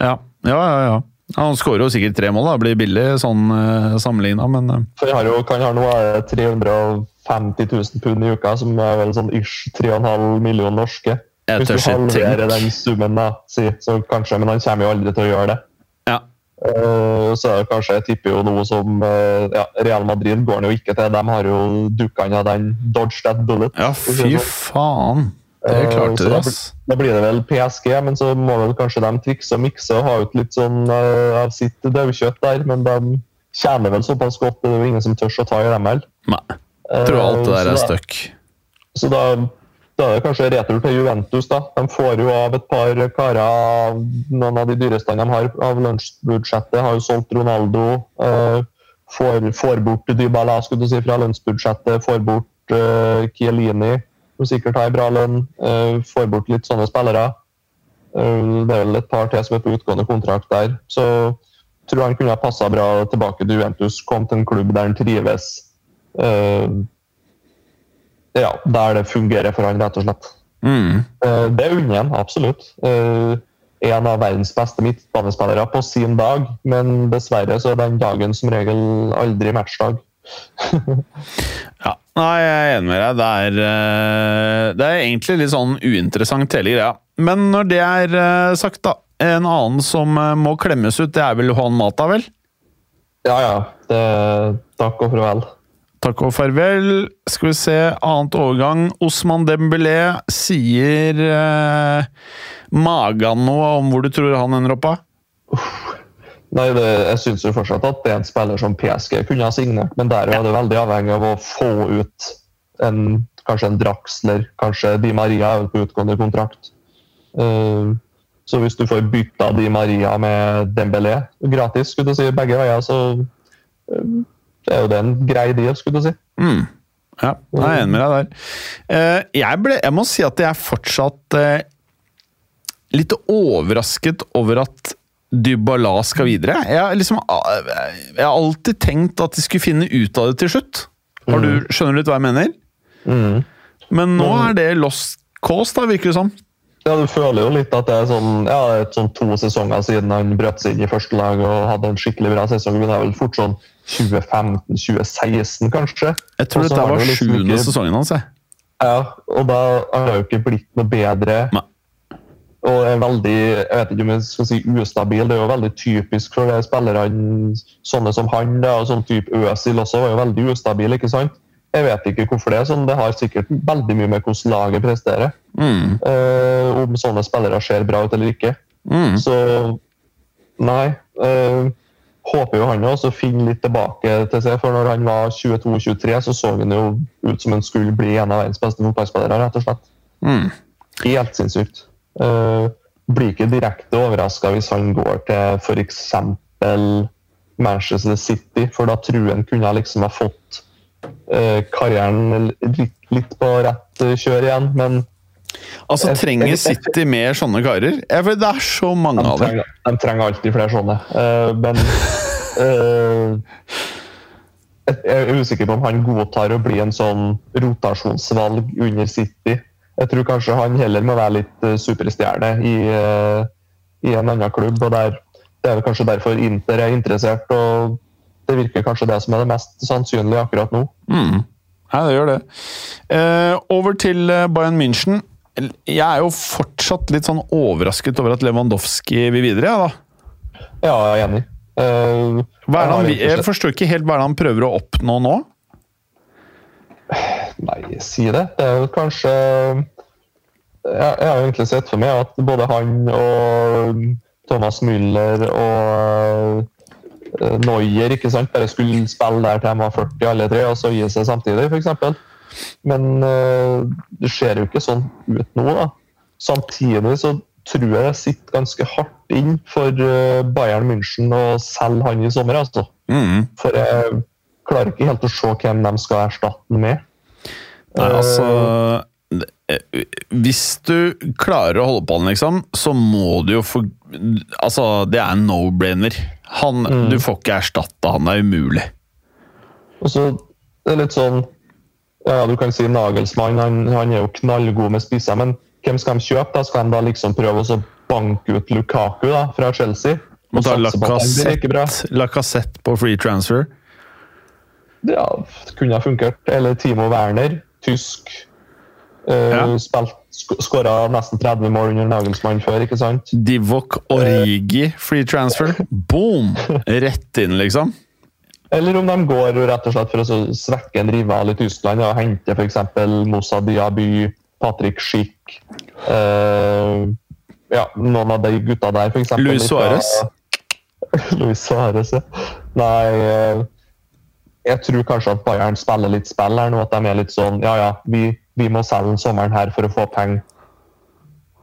Ja, ja, ja. ja. Han skårer jo sikkert tre mål, da. Blir billig sånn uh, sammenligna, men eh,
For jeg har jo, kan ha nå er 350 000 pund i uka, som er vel sånn ish 3,5 millioner norske.
Jeg
Hvis du halverer den summen, da, si, så kanskje, men han kommer jo aldri til å gjøre det. Eh, så er det kanskje, jeg tipper jo noe som eh, ja, Real Madrid går han jo ikke til. De har jo dukkene av den Dodge That Bullet.
ja, fy
sånn.
faen. Det
Eh,
klarte
så
de,
da
ass.
Da blir det vel PSG, men så må vel kanskje de trikse og mikse og ha ut litt sånn av sitt daukjøtt der. Men de tjener vel såpass godt, det er jo ingen som tør å ta i dem heller.
Nei. Jeg tror alt det der er stuck.
Så da, da er det kanskje retur til Juventus. da. De får jo av et par karer noen av de dyreste de har av lunsjbudsjettet. Har jo solgt Ronaldo. Eh, får, får bort Dybala skulle du si, fra lønnsbudsjettet. Får bort eh, Chiellini, som sikkert har bra lønn. Eh, får bort litt sånne spillere. Eh, det er vel et par til som er på utgående kontrakt der. Så tror han kunne ha passa bra tilbake til Juventus. Kom til en klubb der han trives. Eh, ja, der det fungerer for han, rett og slett.
Mm.
Eh, Det unner han absolutt. Eh, En av verdens beste midtbanespillere på sin dag, men dessverre så er den dagen som regel aldri matchdag. (laughs)
Ja, Nei, jeg er enig med deg. Det er, eh, det er egentlig litt sånn uinteressant hele greia. Men når det er sagt, da. En annen som må klemmes ut, det er vel Juan Mata, vel?
Ja, ja. Det, takk og farvel.
Takk og farvel. Skal vi se, annet overgang. Osman Dembélé sier eh, Magan noe om hvor du tror han ender opp av?
Nei, det, Jeg syns jo fortsatt at det er en spiller som PSG kunne ha signert, men der er det veldig avhengig av å få ut en, kanskje en Draxler, kanskje Di Maria er vel på utgående kontrakt. Uh, så hvis du får bytta Di Maria med Dembélé gratis, skulle du si, begge veier, så eh, er jo det en grei deal, skulle du si.
Mm. Ja, jeg er enig med deg der. Eh, jeg, ble, jeg må si at jeg er fortsatt eh, litt overrasket over at Dybala skal videre. Jeg, har liksom, ah, jeg har alltid tenkt at de skulle finne ut av det til slutt. Har du, skjønner du litt hva jeg mener?
Mm.
Men nå er det lost cause, da, virker det som.
Ja, Du føler jo litt at det er sånn, ja, sånn to sesonger siden han brøt seg inn i første lag og hadde en skikkelig bra sesong. Men det er vel fort sånn 2015-2016, kanskje.
Jeg tror dette var
liksom
sjuende
ikke-
sesongen hans. jeg.
Ja, og da har det jo ikke blitt noe bedre.
Nei.
Og er veldig jeg vet ikke om jeg skal si ustabil. Det er jo veldig typisk for spillerne sånne som han. Da, og sånn type Øsil også var jo veldig ustabil. ikke sant? Jeg vet ikke hvorfor det er sånn. Det har sikkert veldig mye med hvordan laget presterer.
Mm.
Uh, om sånne spillere ser bra ut eller ikke.
Mm.
Så nei. Uh, håper jo han også finner litt tilbake til seg. For når han var 22-23, så så han jo ut som han skulle bli en av verdens beste fotballspillere, rett og slett.
Mm.
Helt sinnssykt. Uh, blir ikke direkte overraska hvis han går til f.eks. Manchester City, for da tror han kunne liksom ha fått karrieren litt, litt, på rett kjør igjen, men
Altså, Trenger City mer sånne karer? Jeg føler Det er så mange
de
av dem.
De trenger alltid flere sånne, uh, men (laughs) Jeg er usikker på om han godtar å bli en sånn rotasjonsvalg under City. Jeg tror kanskje han heller må være litt superstjerne i, i en annen klubb. og der, Det er kanskje derfor Inter er interessert. og Det virker kanskje det som er det mest sannsynlige akkurat nå.
Mm. Ja, det gjør det. Eh, over til Bayern München. Jeg er jo fortsatt litt sånn overrasket over at Lewandowski vil videre, jeg, da.
Ja, jeg er enig. Uh,
jeg, han, jeg forstår ikke helt hva han prøver å oppnå nå.
Nei, si det. Det er jo kanskje Jeg, jeg har egentlig sett for meg at både han og Thomas Müller og uh, Neuer ikke sant, bare skulle spille der til de var 40 alle tre, og så gi seg samtidig, f.eks. Men uh, det ser jo ikke sånn ut nå. da. Samtidig så tror jeg det sitter ganske hardt inn for uh, Bayern München å selge han i sommer. altså.
Mm.
For jeg klarer ikke helt å se hvem de skal erstatte ham med.
Nei, altså Hvis du klarer å holde på den, liksom, så må du jo få Altså, det er en no-brainer. Han, mm. Du får ikke erstatte han, det er umulig.
Og så det er litt sånn ja, Du kan si Nagelsmann, han, han er jo knallgod med spisser, men hvem skal de kjøpe? da? Skal de da liksom prøve å banke ut Lukaku da, fra Chelsea?
Og ta Lacassette, Lacassette på free transfer?
Ja, det kunne ha funkert. Eller Timo Werner, tysk. Uh, ja. Skåra nesten 30 mål under Nagelsmann før, ikke sant?
Divok Origi, free transfer. Boom! Rett inn, liksom.
Eller om de går rett og slett for å svekke en rival i Tyskland og hente f.eks. Moussa Diaby, Patrick Schick uh, Ja, noen av de gutta der, f.eks.
Luis Suárez? (laughs)
Luis Suárez, ja. Nei uh, Jeg tror kanskje at Bayern spiller litt spill her nå. At de er litt sånn Ja, ja, vi, vi må selge den sommeren her for å få penger.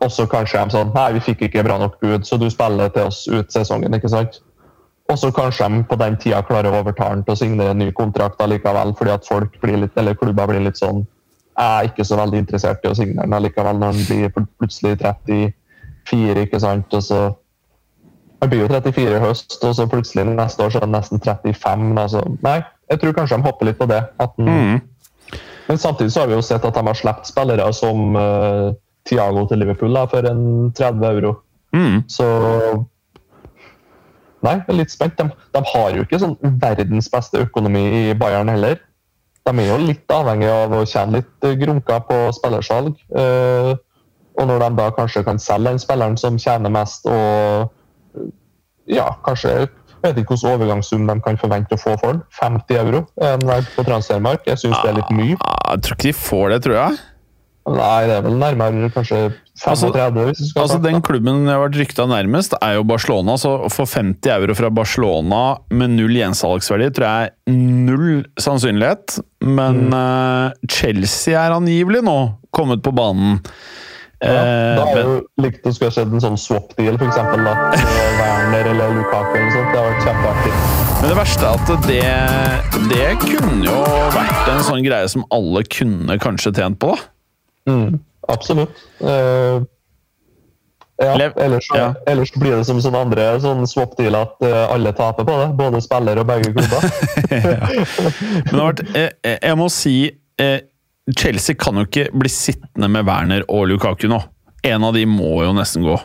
Og så kanskje de sånn Nei, vi fikk ikke bra nok bud, så du spiller til oss ut sesongen, ikke sant? Og så kanskje de på den tida klarer å overtale han til å signere en ny kontrakt likevel, fordi at folk blir litt, eller klubber blir litt sånn Jeg er ikke så veldig interessert i å signere den likevel når han blir plutselig 34, ikke sant. Og så Han blir jo 34 i høst, og så plutselig neste år så er han nesten 35. Altså, nei, jeg tror kanskje de hopper litt på det. Den, mm. Men samtidig så har vi jo sett at de har sluppet spillere som uh, Tiago til Liverpool da, for en 30 euro.
Mm.
Så Nei, jeg er litt spent. De, de, har jo ikke sånn verdens beste økonomi i Bayern heller. De er jo litt avhengig av å tjene litt grunka grunker på spillersalg. Uh, og når de da kanskje kan selge den spilleren som tjener mest, og ja, kanskje jeg vet ikke hvilken overgangssum de kan forvente å få for den. 50 euro på transfermark. Jeg syns det er litt mye.
Ah, jeg tror ikke de får det, tror jeg.
Nei, det er vel nærmere kanskje 35. Altså,
altså Den klubben jeg har vært rykta nærmest, er jo Barcelona. Så å få 50 euro fra Barcelona med null gjensalgsverdi tror jeg er null sannsynlighet. Men mm. uh, Chelsea er angivelig nå kommet på banen.
Ja, eh, da er jo likt å skulle ha skjedd en sånn swap-deal, f.eks. Werner eller Lukaku. eller sånt. Det har vært kjempeartig.
Men det verste er at det, det kunne jo vært en sånn greie som alle kunne kanskje tjent på, da.
Mm, absolutt. Uh, ja, ellers, ja. ellers, blir det som sånn andre sånn swap-deal at uh, alle taper på det. Både spiller og begge klubber. (laughs)
Men vært, jeg, må si eh, Chelsea kan jo ikke bli sittende med Werner og Lukaku nå. En av de må jo nesten gå.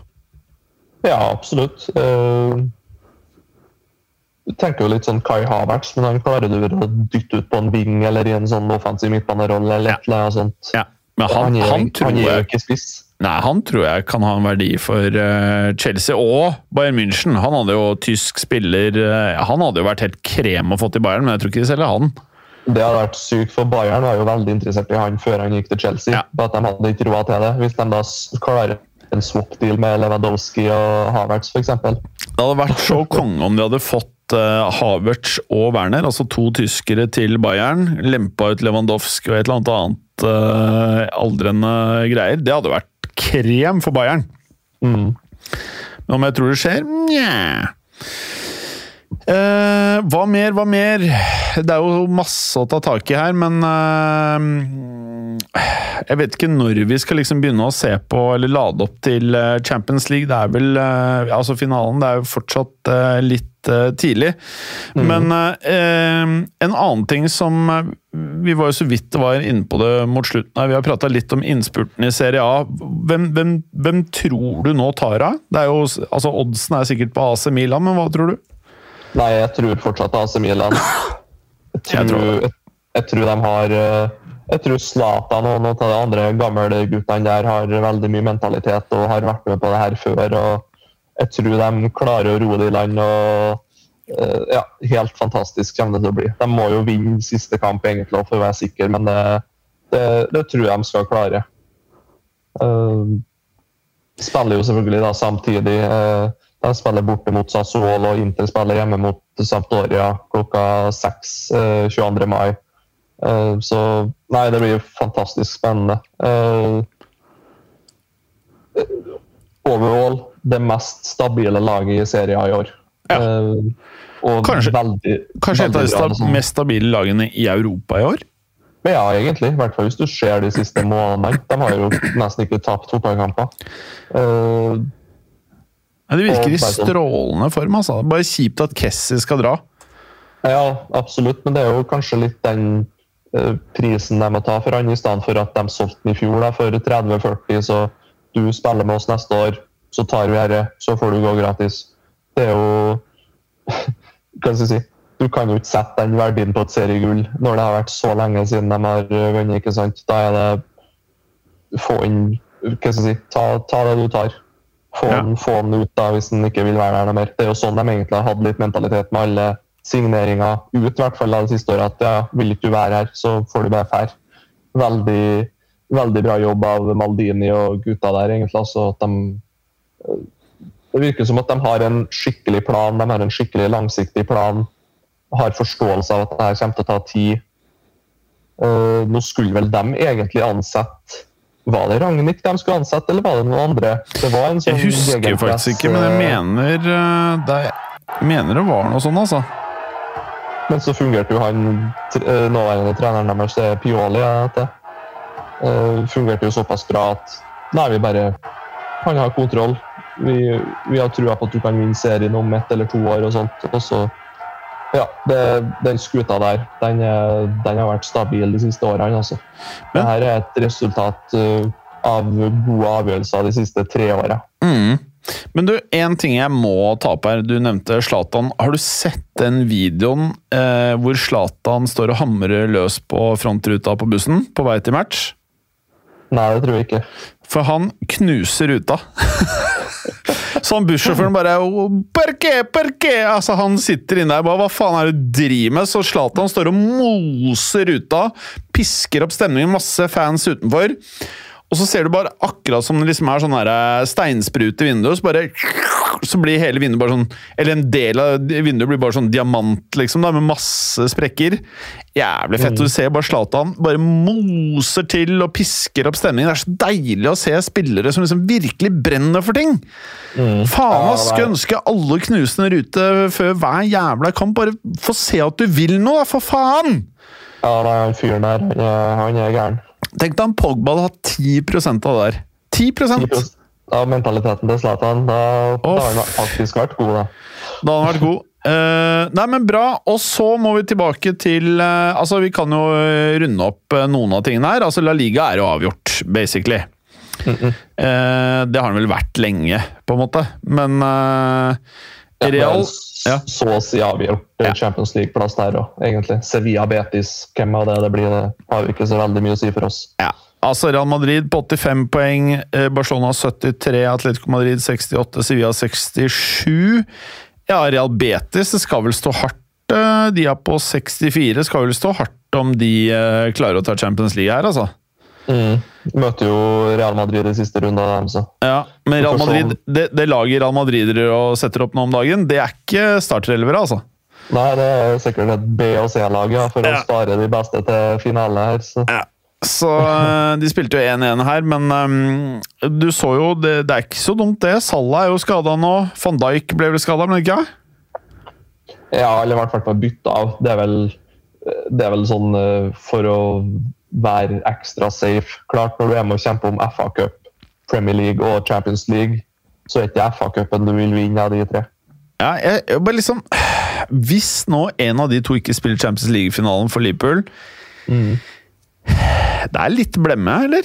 Ja, absolutt. Uh, tenker jo litt sånn Kai Havertz, men han klarer du å dytte ut på en ving eller i en sånn offensiv midtbanerolle eller et eller annet sånt.
Ja. Men han, han, han, tror
han
jeg,
ikke spiss.
Nei, han tror jeg kan ha en verdi for uh, Chelsea og Bayern München. Han hadde jo tysk spiller uh, Han hadde jo vært helt krem å få til Bayern, men jeg tror ikke de selger han.
Det hadde vært sykt, for Bayern var jo veldig interessert i han før han gikk til Chelsea. Ja. At de hadde ikke råd til det. Hvis de da klarer en swap-deal med Lewandowski og Havertz f.eks.
Det hadde vært så konge om de hadde fått uh, Havertz og Werner, altså to tyskere til Bayern. Lempa ut Lewandowski og et eller annet annet uh, aldrende greier. Det hadde vært krem for Bayern.
Mm.
Men om jeg tror det skjer? Nja uh, Hva mer, hva mer? Det er jo masse å ta tak i her, men jeg vet ikke når vi skal liksom begynne å se på eller lade opp til Champions League. Det er vel Altså, finalen det er jo fortsatt litt tidlig. Mm. Men eh, en annen ting som Vi var jo så vidt var inne på det mot slutten. her, Vi har prata litt om innspurten i Serie A. Hvem, hvem, hvem tror du nå tar av? Det er jo, altså Oddsen er sikkert på AC Milan, men hva tror du?
Nei, jeg tror fortsatt AC Milan. (laughs) Jeg tror, jeg jeg, tror de har jeg tror Zlatan og noen av de andre gamle guttene der har veldig mye mentalitet og har vært med på det her før. og Jeg tror de klarer å roe det i land. og uh, ja, Helt fantastisk kommer det til å bli. De må jo vinne siste kamp egentlig for å være sikker, men det, det, det tror jeg de skal klare. Uh, spiller jo selvfølgelig da samtidig. Uh, de spiller borte mot Sassuolo, og Inter spiller hjemme mot Sampdoria klokka 6 22. mai. Eh, så nei, det blir fantastisk spennende. Eh, overall det mest stabile laget i serien i år.
Ja. Uh, kanskje veldig, kanskje veldig et av de sta mest stabile lagene i Europa i år?
Ja, egentlig. I hvert fall hvis du ser de siste månedene. De har jo nesten ikke tapt fotballkamper. Uh,
det virker i sånn- strålende form. altså. Bare kjipt at Kessie skal dra.
Ja, absolutt, men det er jo kanskje litt den uh, prisen de må ta for han, i stedet for at de solgte den i fjor da, for 30-40. Så du spiller med oss neste år, så tar vi dette, så får du gå gratis. Det er jo (laughs) Hva skal jeg si? Du kan jo ikke sette den verdien på et seriegull når det har vært så lenge siden de har vunnet. ikke sant? Da er det Få inn Hva skal jeg si? Ta, ta det du tar. Få, ja. den, få den ut da, hvis den ikke vil være der noe mer. Det er jo sånn de egentlig har hatt litt mentalitet med alle signeringer ut i hvert fall av det siste året. At ja, vil ikke du være her, så får du bare fær. Veldig, veldig bra jobb av Maldini og gutta der, egentlig. Altså, at de, det virker som at de har en skikkelig plan, de har en skikkelig langsiktig plan. Har forståelse av at det her kommer til å ta tid. Uh, nå skulle vel de egentlig ansette var det Ragnhild de skulle ansette, eller var det noen andre? Det
sånn jeg husker faktisk ikke, men jeg mener eh, det, jeg mener det var noe sånt, altså.
Men så fungerte jo han eh, nåværende treneren deres, det er Pioli, det. Uh, fungerte jo såpass bra at nei, vi bare Han har kontroll. Vi, vi har trua på at du kan vinne serien om ett eller to år og sånt. Og så ja, det, den skuta der, den, den, har vært stabil de siste årene. Altså. Men, Dette er et resultat uh, av gode avgjørelser de siste tre åra.
Mm. Men du, en ting jeg må ta opp her. Du nevnte Zlatan. Har du sett den videoen eh, hvor Zlatan står og hamrer løs på frontruta på bussen på vei til match?
Nei, det tror jeg ikke.
For han knuser ruta. (laughs) Så han bussjåføren bare Perke, perke! Altså, han sitter inne der bare Hva faen er det du driver med? Så Zlatan står og moser ruta, pisker opp stemningen, masse fans utenfor. Og så ser du bare akkurat som det liksom er sånn eh, steinsprut i vinduet, så bare så blir hele vinduet bare sånn Eller en del av vinduet blir bare sånn diamant, liksom, da, med masse sprekker. Jævlig fett. Mm. Du ser bare Zlatan bare moser til og pisker opp stemningen. Det er så deilig å se spillere som liksom virkelig brenner for ting! Mm. Faen, ass! Skulle ønske alle knusende en rute før hver jævla kamp. Bare få se at du vil noe, da, for faen!
Ja, den fyren der, han er gæren.
Tenk deg om Pogba hadde hatt 10 av det der. 10, 10
Av mentaliteten til Zlatan. Da, da har han faktisk vært god, da.
Da har han vært god. Uh, (laughs) nei, men bra. Og så må vi tilbake til uh, Altså, vi kan jo runde opp uh, noen av tingene her. Altså, La Liga er jo avgjort, basically. Mm -mm. det har den vel vært lenge, på en måte. Men Real
ja. Så å si avgjort ja. Champions League-plass der òg, egentlig. Sevilla Betis, hvem av det det blir, det har jo ikke så veldig mye å si for oss.
Ja. Altså Real Madrid på 85 poeng, Barcelona 73, Atletico Madrid 68, Sevilla 67. Ja, Real Betis det skal vel stå hardt. Eh, de er på 64. Skal vel stå hardt om de eh, klarer å ta Champions League her, altså.
Mm. Møter jo Real Madrid i siste runde. Så.
Ja, men Real Madrid, det, det laget Real Madrid og setter opp nå om dagen, det er ikke starterelvere, altså.
Nei, det er sikkert et B- og C-lag ja, for
Ja.
å spare de beste til finale her. Så.
Ja. Så eh, de spilte jo 1-1 her, men um, du så jo det, det er ikke så dumt, det. Salah er jo skada nå. Van Dijk ble vel skada, men ikke?
Ja, eller i hvert fall bytta av. Det er vel, det er vel sånn eh, for å være ekstra safe. Klart, når du er med og kjemper om FA-cup, Premier League og Champions League, så er ikke FA-cupen du vil vinne av de tre.
Ja, jeg, jeg bare liksom Hvis nå en av de to ikke spiller Champions League-finalen for Liverpool Det er litt blemme, eller?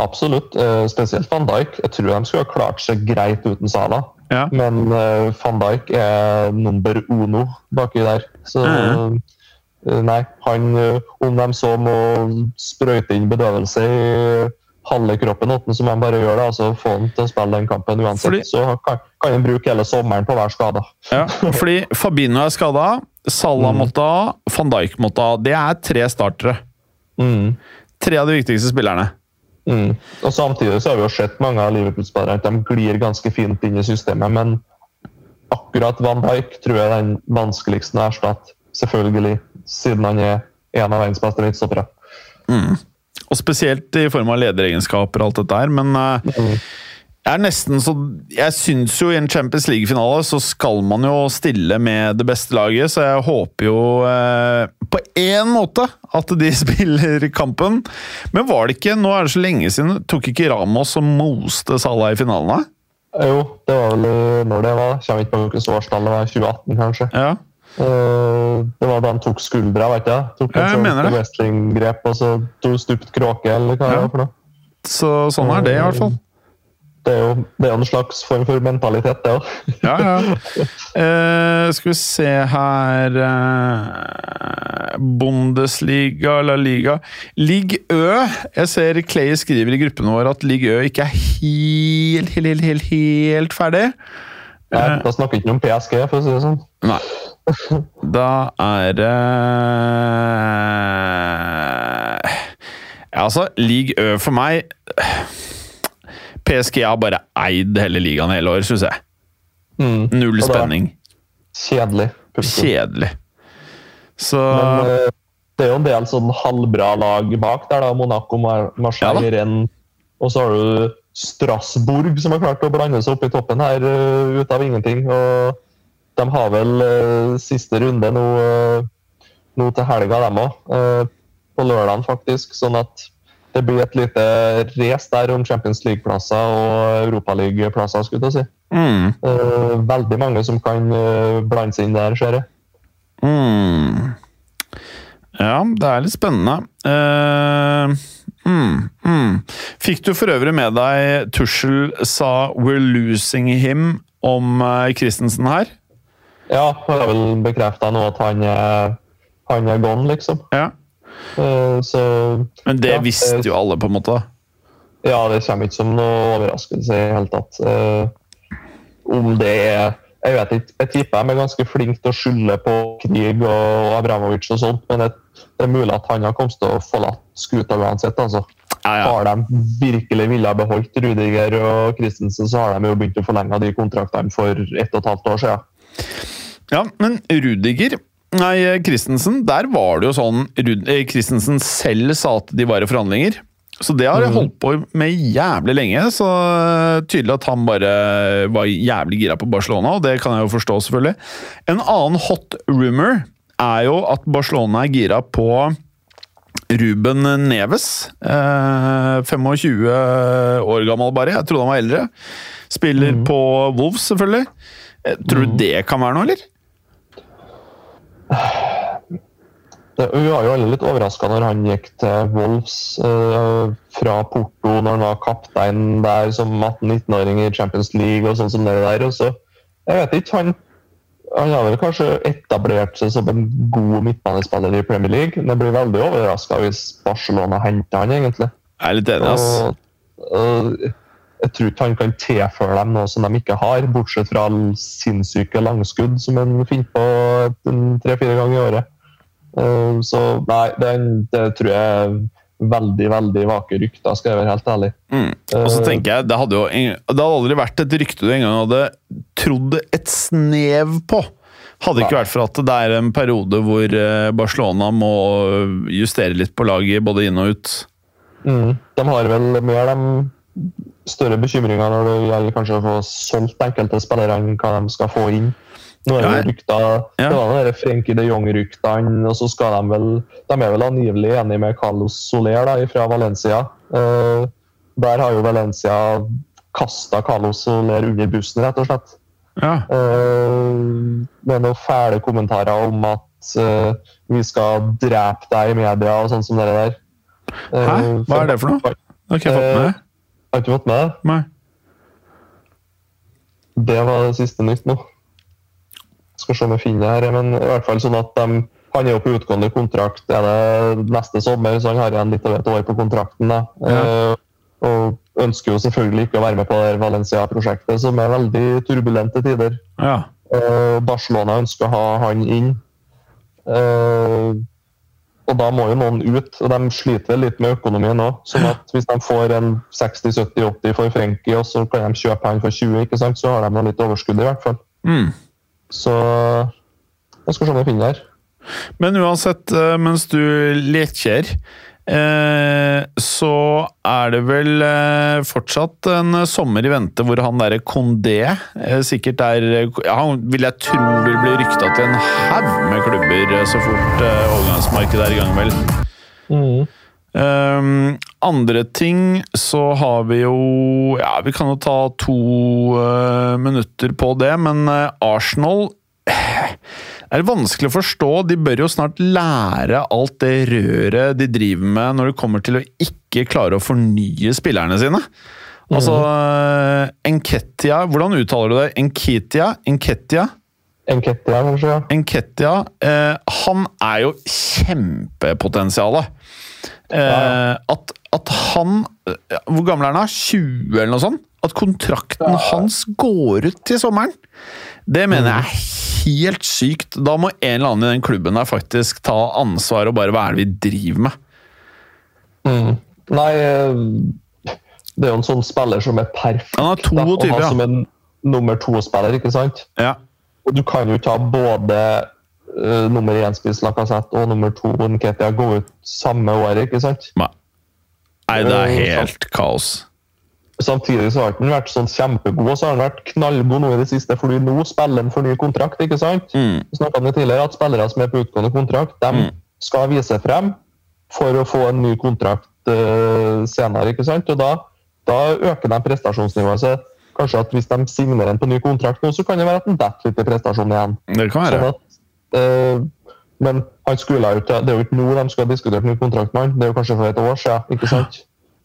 Absolutt. eh, Spesielt van Dijk. Jeg tror de skulle ha klart seg greit uten Sala.
Ja.
Men eh, van Dijk er number uno baki der. Så
Mhm.
eh, nei, han Om de så må sprøyte inn bedøvelse i halve kroppen, åtten, som de bare gjør, det, altså få han til å spille den kampen uansett,
Fordi-
så kan, kan han bruke hele sommeren på være skada.
Ja, fordi Fabinho er skada, Salah måtte ha, van Dijk måtte ha. Det er tre startere.
Mm.
Tre av de viktigste spillerne.
Mm. Og Samtidig så har vi jo sett mange av Liverpool-spillere at de glir ganske fint inn i systemet, men akkurat Van Dijk tror jeg er den vanskeligste å erstatte. Selvfølgelig, siden han er en av verdens beste midtstoppere.
Og spesielt i form av lederegenskaper og alt dette her, men eh, jeg er nesten så Jeg syns jo i en Champions League-finale så skal man jo stille med det beste laget, så jeg håper jo eh, på én måte at de (laughs) spiller kampen. Men var det ikke Nå er det så lenge siden. Tok ikke Ramos og moste Salah i finalen? da?
Jo, det var vel når det var. Kommer ikke på hvilket årstall det var. 2018, kanskje.
Ja.
Eh, Det var da han tok skuldra, vet jeg. Tok
Ja, jeg
sånt
mener det.
wrestlinggrep, og så stupt kråke, eller hva det var for noe.
Så sånn er det, i hvert fall.
Det er jo det er en slags form for mentalitet, det òg.
Ja, ja. Eh, skal vi se her eh, Bundesliga eller Liga Ligg Ø. Jeg ser Clay skriver i gruppen vår at Ligg Ø ikke er helt, helt, helt, helt, helt ferdig.
Nei, Da snakker vi ikke om PSG, for å si det sånn.
Nei. Da er det eh, Ja, altså, Ligg Ø for meg PSG har bare eid hele ligaen hele år, syns jeg.
Mm.
Null spenning.
Kjedelig. punktum.
Kjedelig. Så
Men eh, det er jo en del sånn halvbra lag bak der, da. Monaco, Mar Marseille,
Ja.
Rennes. Og så har du Strasbourg, som har klart å blande seg opp i toppen her eh, ut av ingenting. Og de har vel uh, siste runde nå, uh, nå til helga, dem òg. på lørdagen, faktisk. Sånn at det blir et lite race der om Champions League-plasser og Europaliga-plasser, skulle jeg si.
mm,
Eh, veldig mange som kan eh, blande seg inn der, ser jeg.
mm. Ja, det er litt spennende. Uh, mm, mm. Fikk du for øvrig med deg Tussel sa 'we're losing him' om Christensen her?
Ja, han har vel bekrefta nå at han er, han er gone, liksom.
Ja.
Eh, Så
Men det
Ja,
visste
eh,
jo alle, på en måte.
ja, det kommer ikke som noe overraskelse i det hele tatt. Eh, Om det er Jeg vet ikke. Jeg tipper de er ganske flinke til å skylde på krig og Abramovic og sånt, men det, er mulig at han har kommet til å forlate skuta uansett. altså.
Ja, ja.
Har de virkelig ville beholdt Rudiger og Christensen, så har de jo begynt å forlenge de kontraktene for ett og et halvt år siden.
Ja, men Rudiger Nei, Christensen, der var det jo sånn eh, Christensen selv sa at de var i forhandlinger. Så det har jeg holdt på med jævlig lenge, så eh, tydelig at han bare var jævlig gira på Barcelona, og det kan jeg jo forstå, selvfølgelig. En annen hot rumor er jo at Barcelona er gira på Ruben Neves. Eh, 25 år gammel bare, jeg trodde han var eldre. Spiller på Wolves, selvfølgelig. Eh, Tror du det kan være noe, eller?
Det, vi var jo alle litt overraska når han gikk til Wolves eh, fra Porto, når han var kaptein der som 18-19-åring i Champions League og sånn som det der. Og så, jeg vet ikke, han, han har vel kanskje etablert seg som en god midtbanespiller i Premier League. Men jeg blir veldig overraska hvis Barcelona henter han, egentlig.
Jeg er litt enig, ass.
Og, og, jeg tror ikke han kan tilføre dem noe som de ikke har, bortsett fra sinnssyke langskudd som han finner på tre-fire ganger i året. Eh, Så nei, det, det tror jeg er veldig, veldig vake rykter, skal jeg være helt ærlig.
Mm. Og så tenker jeg, det hadde jo det hadde aldri vært et rykte du engang hadde trodd et snev på. Hadde ikke vært for at det er en periode hvor eh, Barcelona må justere litt på laget både inn og ut.
Mm. De har vel mer de større bekymringer når det gjelder kanskje å få solgt enkelte spillere enn hva de skal få inn. Nå er det
Ja.
rykter,
Ja.
det var de Frenkie de Jong-ryktene, og så skal de vel De er vel angivelig enige med Carlos Soler da, fra Valencia. Eh, der har jo Valencia kasta Carlos Soler under bussen, rett og slett.
Ja.
Eh, med noen fæle kommentarer om at eh, vi skal drepe deg i media og sånn som det der. Eh,
Hæ? Hva er det for noe? Det har ikke jeg fått med.
Har ikke fått med det?
Nei.
Det var det siste nytt nå. Skal se om jeg finner det her. Men i hvert fall sånn at de, han er jo på utgående kontrakt er det neste sommer, så han har igjen litt over et år på kontrakten. da. Uh, og ønsker jo selvfølgelig ikke å være med på det Valencia-prosjektet, som er veldig turbulente tider.
Ja.
Uh, Barcelona ønsker å ha han inn. Eh, og da må jo noen ut, og de sliter litt med økonomien òg. Sånn at hvis de får en 60-70-80 for Frenkie, og så kan de kjøpe han for 20, ikke sant? så har de noe litt overskudd i hvert fall.
Mm.
Så jeg skal se om jeg finner det her.
Men uansett, eh, mens du leker, eh, så er det vel eh, fortsatt en sommer i vente hvor han derre Condé eh, sikkert er ja, Han vil jeg tro vil bli rykta til en haug med klubber eh, så fort overgangsmarkedet er i gang, vel. Um, andre ting så har vi jo Ja, vi kan jo ta to uh, minutter på det, men uh, Arsenal det er vanskelig å forstå. De bør jo snart lære alt det røret de driver med når det kommer til å ikke klare å fornye spillerne sine. Altså Enketia Hvordan uttaler du det? Enketia? Enketia?
Enketia, kanskje? ja.
Enketia eh, Han er jo kjempepotensialet. Eh, at, at han eh, Hvor gammel er han? da? 20 eller noe sånt? At kontrakten hans går ut til sommeren? Det mener jeg er helt sykt. Da må en eller annen i den klubben der faktisk ta ansvar og bare Hva er det vi driver med?
Mm. Nei, eh, det er jo en sånn spiller som er perfekt
Han er
da, å
22,
ha
ja.
som en nummer to-spiller, ikke sant?
Ja.
Og du kan jo ikke ha både uh, nummer én-spiss Lacassette og nummer to Nketia gå ut samme året, ikke sant?
Nei, det er helt kaos.
Samtidig så har han vært sånn kjempegod, og så har han vært knallgod nå i det siste, fordi nå spiller han for ny kontrakt, ikke sant?
Mm.
Vi om det tidligere, at spillere som er på utgående kontrakt, de
Mm.
skal vise frem for å få en ny kontrakt uh, senere, ikke sant? Og da, da øker de prestasjonsnivået. Så kanskje at hvis de signerer en på ny kontrakt nå, så kan det være at han detter litt i prestasjonen igjen.
Det kan
Sånn
være.
at, uh, men han skulle det. Det er jo ikke nå de skal ha diskutert ny kontrakt med han, det er jo kanskje for et år siden. ikke sant?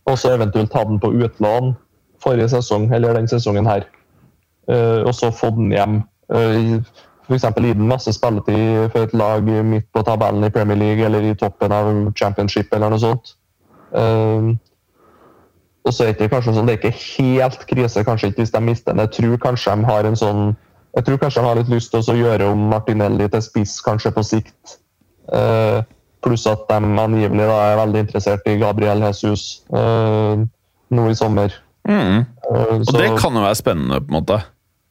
Og så eventuelt ta den på utlån forrige sesong, eller den sesongen her. Eh, og så få den hjem. Uh, F.eks. gi den masse spilletid for et lag midt på tabellen i Premier League eller i toppen av championship eller noe sånt. Eh, og så er det kanskje sånn, det er ikke helt krise kanskje ikke hvis de mister den. Jeg tror kanskje de har en sånn jeg tror kanskje de har litt lyst til å gjøre om Martinelli til spiss kanskje på sikt. Eh, pluss at de angivelig da, er veldig interessert i Gabriel Jesus eh, nå i sommer.
Mm.
Eh,
Og
så-
det kan jo være spennende, på en måte.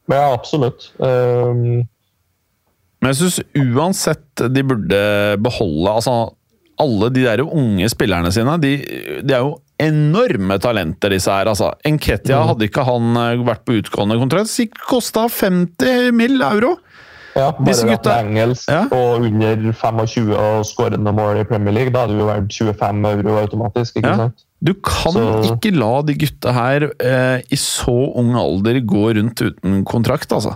Ja, absolutt. Eh,
Men jeg syns uansett de burde beholde altså alle de der unge spillerne sine. De, de er jo enorme talenter, disse her. altså. Enketia, hadde ikke han eh, vært på utgående kontrakt, kosta 50 mill. euro.
Ja, bare
gutta-
engelsk
Ja.
og under 25 og skårende mål i Premier League, da hadde det jo vært 25 euro automatisk. ikke
Ja.
sant?
Du kan
Så-
ikke la de gutta her eh, i så ung alder gå rundt uten kontrakt, altså.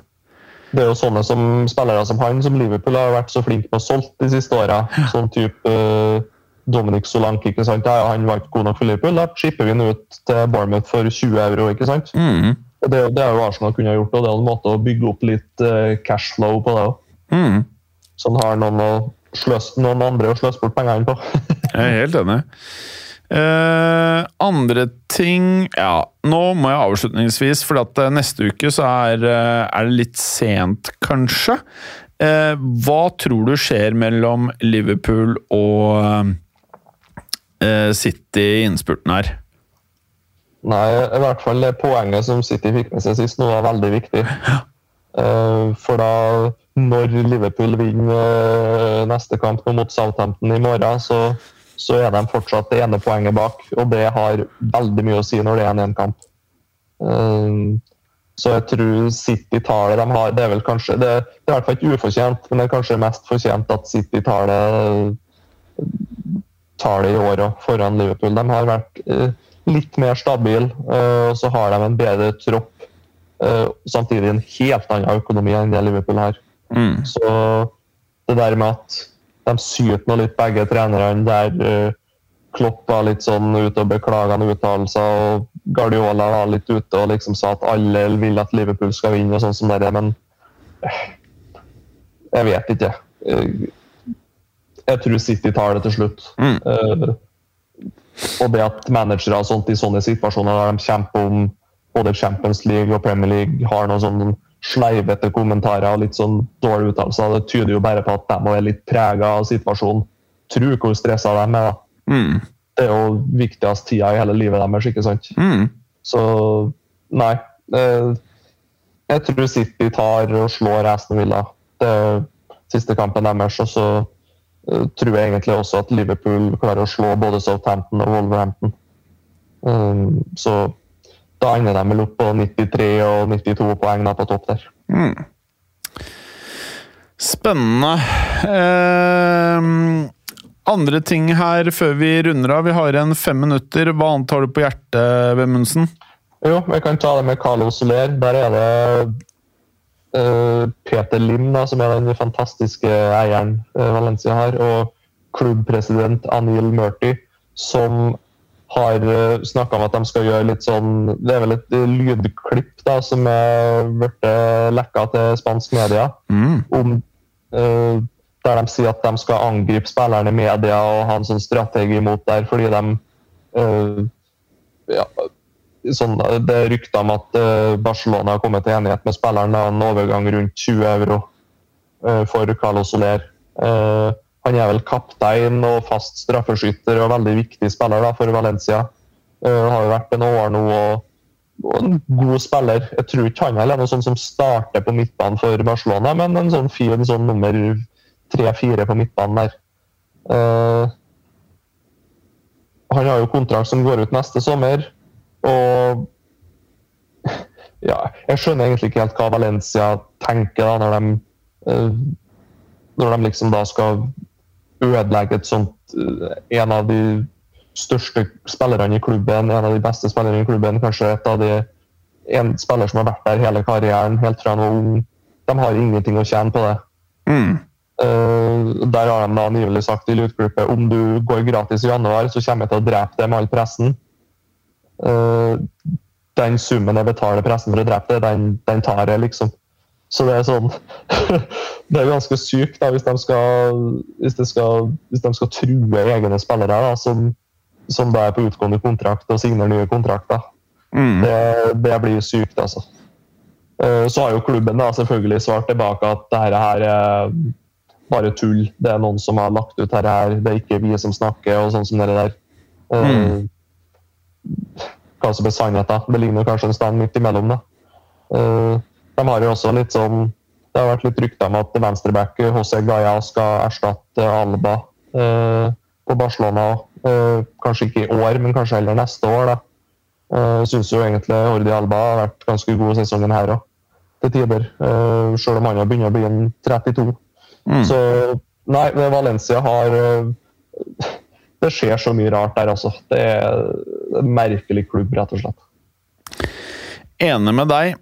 Det er jo sånne som spillere som han, som Liverpool har vært så flink på å solgt de siste åra. Sånn type uh, Dominic Solanke. ikke sant? Ja, han var ikke god nok for Liverpool. Da chipper vi han ut til Bournemouth for 20 euro. ikke sant?
Mm.
Og Det, det er jo Arsenal kunne ha gjort, og det er en måte å bygge opp litt uh, cashflow på det òg.
Mm.
Så han har noen, å sløse, noen andre å sløse bort pengene på. (laughs)
Jeg er helt enig. Uh, andre ting Ja, nå må jeg avslutningsvis, for at eh, neste uke så er, eh, er det litt sent, kanskje. Uh, hva tror du skjer mellom Liverpool og uh, City i innspurten her?
Nei, i hvert fall det poenget som City fikk med seg sist, nå var veldig viktig. Eh, for da, når Liverpool vinner neste kamp mot Southampton i morgen, så, så er de fortsatt det ene poenget bak. Og det har veldig mye å si når det er en én kamp. Så jeg tror City tar det. De har, det er vel kanskje, det, det er i hvert fall ikke ufortjent, men det er kanskje mest fortjent at City tar det, tar det i år òg, foran Liverpool. De har vært litt mer stabil, og så har de en bedre tropp Uh, samtidig en helt annen økonomi enn det Liverpool har. Mm. Så det der med at de syter nå litt, begge trenerne, der uh, Klopp var litt sånn ute og beklagende uttalelser, og Guardiola var litt ute og liksom sa at alle vil at Liverpool skal vinne, og sånn som det er, men jeg vet ikke. jeg tror City tar det til slutt. Mm. Og det at managere og sånt i sånne situasjoner der de kjemper om både Champions League og Premier League har noen sånn sleivete kommentarer og litt sånn dårlige uttalelser. Det tyder jo bare på at de er litt prega av situasjonen. Tro hvor stressa de er. da. Mm. Det er jo viktigst tida i hele livet deres, ikke sant? Mm. Så nei. Eh, jeg tror City tar og slår Aston Villa. Det er siste kampen deres. Og så tror jeg egentlig også at Liverpool klarer å slå både Southampton og Wolverhampton. Um, så da ender de vel opp på 93 og 92 poeng da på topp der. Mm.
Spennende. Eh, andre ting her før vi runder av. Vi har igjen fem minutter. Hva annet har du på hjertet, Vemundsen?
Jo, vi kan ta det med Carlos Soler. Der er det Peter Lim, da, som er den fantastiske eieren uh, Valencia har, og klubbpresident Anil Murty, som har eh, snakka om at de skal gjøre litt sånn Det er vel et eh, lydklipp da, som er blitt eh, lekka til spansk media. Mm. Om, uh, der de sier at de skal angripe spillerne i media og ha en sånn strategi mot der, fordi de uh, ja, sånn, Det er rykter om at uh, Barcelona har kommet til enighet med spilleren om en overgang rundt 20 euro for Carlos Soler. Uh, han er vel kaptein og fast straffeskytter og veldig viktig spiller da, for Valencia. Han har jo vært en år nå og, og, en god spiller. Jeg tror ikke han er noe sånn som starter på midtbanen for Barcelona, men en sånn fin sånn nummer tre-fire på midtbanen der. Uh, han har jo kontrakt som går ut neste sommer, og ja, jeg skjønner egentlig ikke helt hva Valencia tenker da, når de, uh, når de liksom da skal ødelegge et sånt eh, En av de største spillerne i klubben, en av de beste spillerne i klubben, kanskje et av de en spiller som har vært der hele karrieren, helt fra han var ung. De har ingenting å tjene på det. Mm. Uh, der har de da nylig sagt i lydklippet om du går gratis i januar, så kommer jeg til å drepe deg med all pressen. Uh, den summen jeg betaler pressen for å drepe deg, den, den tar jeg, liksom. Så det er sånn (laughs) Det er ganske sykt da, hvis de skal, hvis de skal, hvis de skal true egne spillere da, som, som da er på utgående kontrakt og signerer nye kontrakter. Mm. Det, det, blir sykt, altså. Eh, så har jo klubben da selvfølgelig svart tilbake at dette her er bare tull. Det er noen som har lagt ut dette her, det er ikke vi som snakker, og sånn som det der. Eh, mm. Hva som signet, da. Det ligger kanskje en stand midt imellom. da. Eh, de har jo også litt sånn Det har vært litt rykter om at venstreback José Gaia skal erstatte Alba eh, på Barcelona. Eh, kanskje ikke i år, men kanskje heller neste år. da. Jeg synes syns jo egentlig Ordi Alba har vært ganske god sesongen her òg, til tider. Selv om han har begynt å bli en 32. Mm. Så nei, Valencia har Det skjer så mye rart der, altså. Det er en merkelig klubb, rett og slett.
Enig med deg.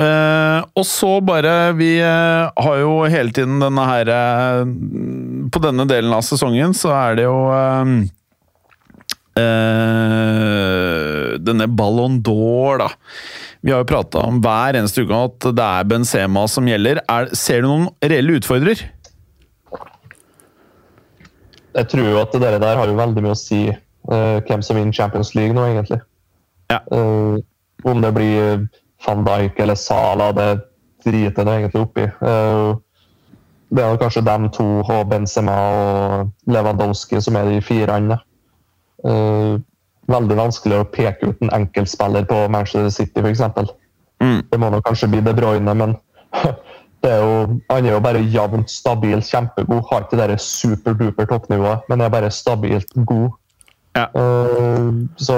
Uh, og så bare Vi uh, har jo hele tiden denne her uh, På denne delen av sesongen så er det jo Denne Ballon d'Or, da. Vi har jo prata om hver eneste uke at det er Benzema som gjelder. Er, ser du noen reelle utfordrer?
Jeg tror jo at det der har jo veldig mye å si hvem som vinner Champions League nå, egentlig. Ja. om det blir van Dijk eller Sala, det driter det egentlig oppi. Uh, det er kanskje dem to og Benzema og Lewandowski som er de fire andre. Eh, veldig vanskelig å peke ut en enkeltspiller på Manchester City, f.eks. Mm. Det må nok kanskje bli De Bruyne, men (laughs) det er jo, Han er jo bare jevnt stabil, kjempegod. Har ikke det superduper toppnivået, men er bare stabilt god.
Ja.
Uh, så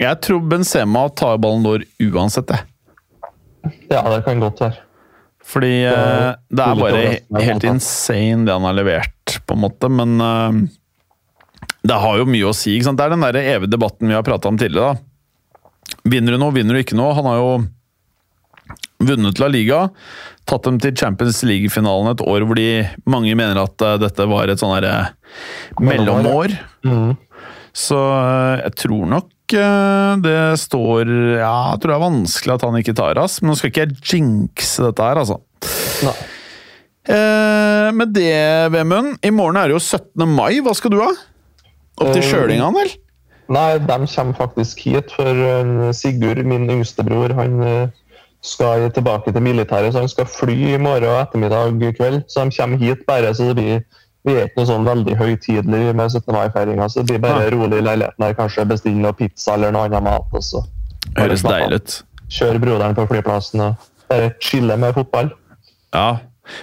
Jeg tror Benzema tar Ballon d'Or uansett, jeg.
ja, det kan godt være.
Fordi uh, det er bare helt insane det han har levert, på en måte. Men uh, det har jo mye å si. ikke sant? Det er den der evige debatten vi har prata om tidligere. da. Vinner du noe, vinner du ikke noe? Han har jo vunnet La Liga, tatt dem til Champions League-finalen et år hvor de mange mener at eh, dette var et sånn herre mellomår.
Mm.
Så eh, jeg tror nok eh, det står Ja, jeg tror det er vanskelig at han ikke tar oss, men nå skal ikke jeg jinxe dette her, altså.
Nei.
Eh, med det, Vemund, i morgen er det jo 17. mai. Hva skal du ha? Opp til Sjølingan, vel?
Nei, de kommer faktisk hit, for Sigurd, min yngste bror, han skal tilbake til militæret, så han skal fly i morgen og ettermiddag kveld. Så de kommer hit bare, så det blir vi er ikke noe sånn veldig høytidelig med 17. mai-feiringa, så det blir bare rolig i leiligheten her. Kanskje bestille noe pizza eller noe annet mat. Også.
Høres deilig ut.
Kjøre broderen på flyplassen og bare chille med fotball.
Ja.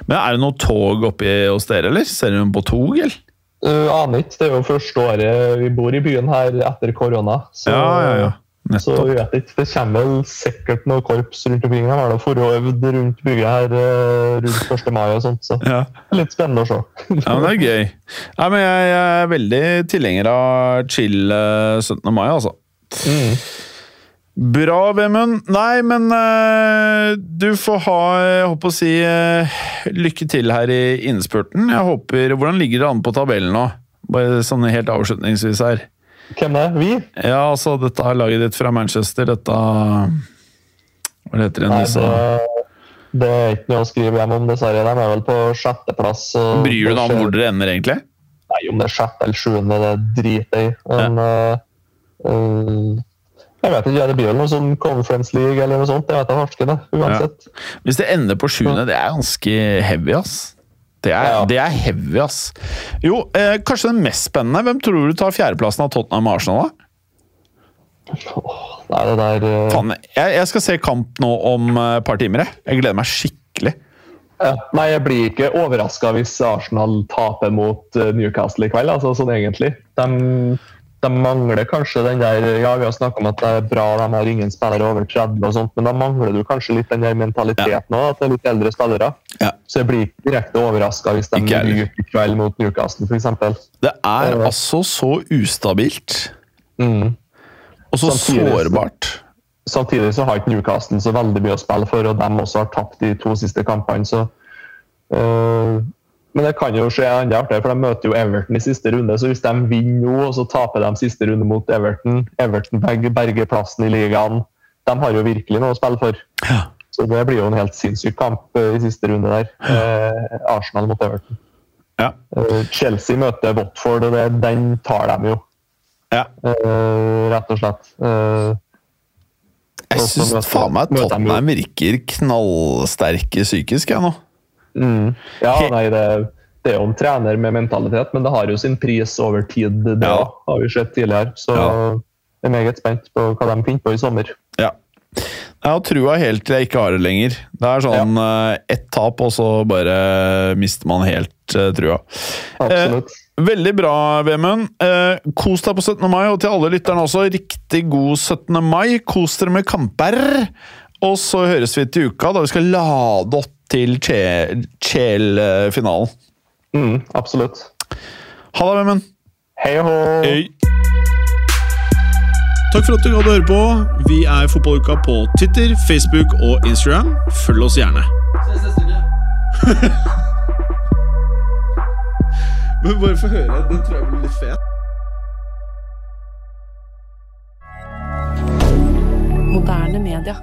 Men er det noe tog oppi hos dere, eller? Ser dere på tog, eller?
Uh, aner ikke. Det er jo første året vi bor i byen her etter korona. Så,
Ja, ja, ja.
Så
Nettopp.
vi vet ikke. Det kommer vel sikkert noe korps rundt omkring. De har da forøvd rundt bygget her uh, rundt 1. mai og sånt. Så det er litt spennende å se.
ja, men det er gøy. Nei, men jeg, er veldig tilhenger av chill eh, 17. mai, altså.
Mm.
Bra, Vemund. Nei, men uh, du får ha jeg håper å si, uh, lykke til her i innspurten. Jeg håper, Hvordan ligger det an på tabellen nå? Bare sånn helt avslutningsvis her.
Hvem er? Vi?
Ja, altså, dette er laget ditt fra Manchester. Dette Hva heter det?
Nei, det, det er ikke noe å skrive hjem om, dessverre. De er vel på sjetteplass. og
Bryr du deg om hvor dere ender, egentlig?
Nei, om det er sjette eller sjuende, det driter jeg i. Men eh, uh, Jeg vet ikke, det blir vel noe sånn Conference League eller noe sånt. Jeg vet det farsken, det. Uansett.
Hvis det ender på sjuende, det er ganske heavy, ass. Det er,
Ja.
det er heavy, ass. Jo, eh, kanskje den mest spennende. Hvem tror du tar fjerdeplassen av Tottenham og Arsenal, da?
Nei, det der uh...
Fan, jeg, jeg skal se kamp nå om et et par timer, jeg. Jeg gleder meg skikkelig.
ja, Nei, jeg blir ikke overraska hvis Arsenal taper mot uh, Newcastle i kveld, altså sånn egentlig. De, de mangler kanskje den der Ja, vi har snakka om at det er bra, de har ingen spillere over 30 og sånt, men da mangler du kanskje litt den der mentaliteten òg, at det er litt eldre spillere.
Ja.
Så jeg blir ikke direkte overraska hvis de
jeg
ryker i kveld mot Newcastle, f.eks.
Det er
Ja.
altså så ustabilt.
Mm.
Og så
Samtidig
sårbart.
Samtidig så har ikke Newcastle så veldig mye å spille for, og de også har tapt de to siste kampene. så øh, Men det kan jo skje enda artigere, for de møter jo Everton i siste runde. Så hvis de vinner nå, og så taper de siste runde mot Everton Everton berger, plassen i ligaen. De har jo virkelig noe å spille for.
Ja.
Så det blir jo en helt sinnssyk kamp øh, i siste runde der. Eh, Arsenal mot Everton.
Ja.
Eh, Chelsea møter Watford, og det, den tar de jo.
ja.
eh, rett og slett. Eh,
Jeg syns faen meg Tottenham virker knallsterke psykisk, jeg nå.
Mm. Ja, nei, det, det er jo en trener med mentalitet, men det har jo sin pris over tid. Det
Ja.
har vi sett tidligere. Så
Ja.
jeg er meget spent på hva de finner på i sommer.
Ja. Jeg har trua helt til jeg ikke har det lenger. Det er sånn ja. ett tap, og så bare mister man helt eh, trua.
Absolutt.
Veldig bra, Vemund. Eh, kos deg på 17. mai, og til alle lytterne også, riktig god 17. mai. Kos dere med kamper. Og så høres vi til uka, da vi skal lade opp til Chel-finalen.
Mm, absolutt.
Ha det, Vemund.
Hei og hå!
Takk for at du hadde høre på. Vi er Fotballuka på Twitter, Facebook og Instagram. Følg oss gjerne.
Ses neste uke.
Men bare få høre. Den tror jeg blir litt fet.
Moderne media.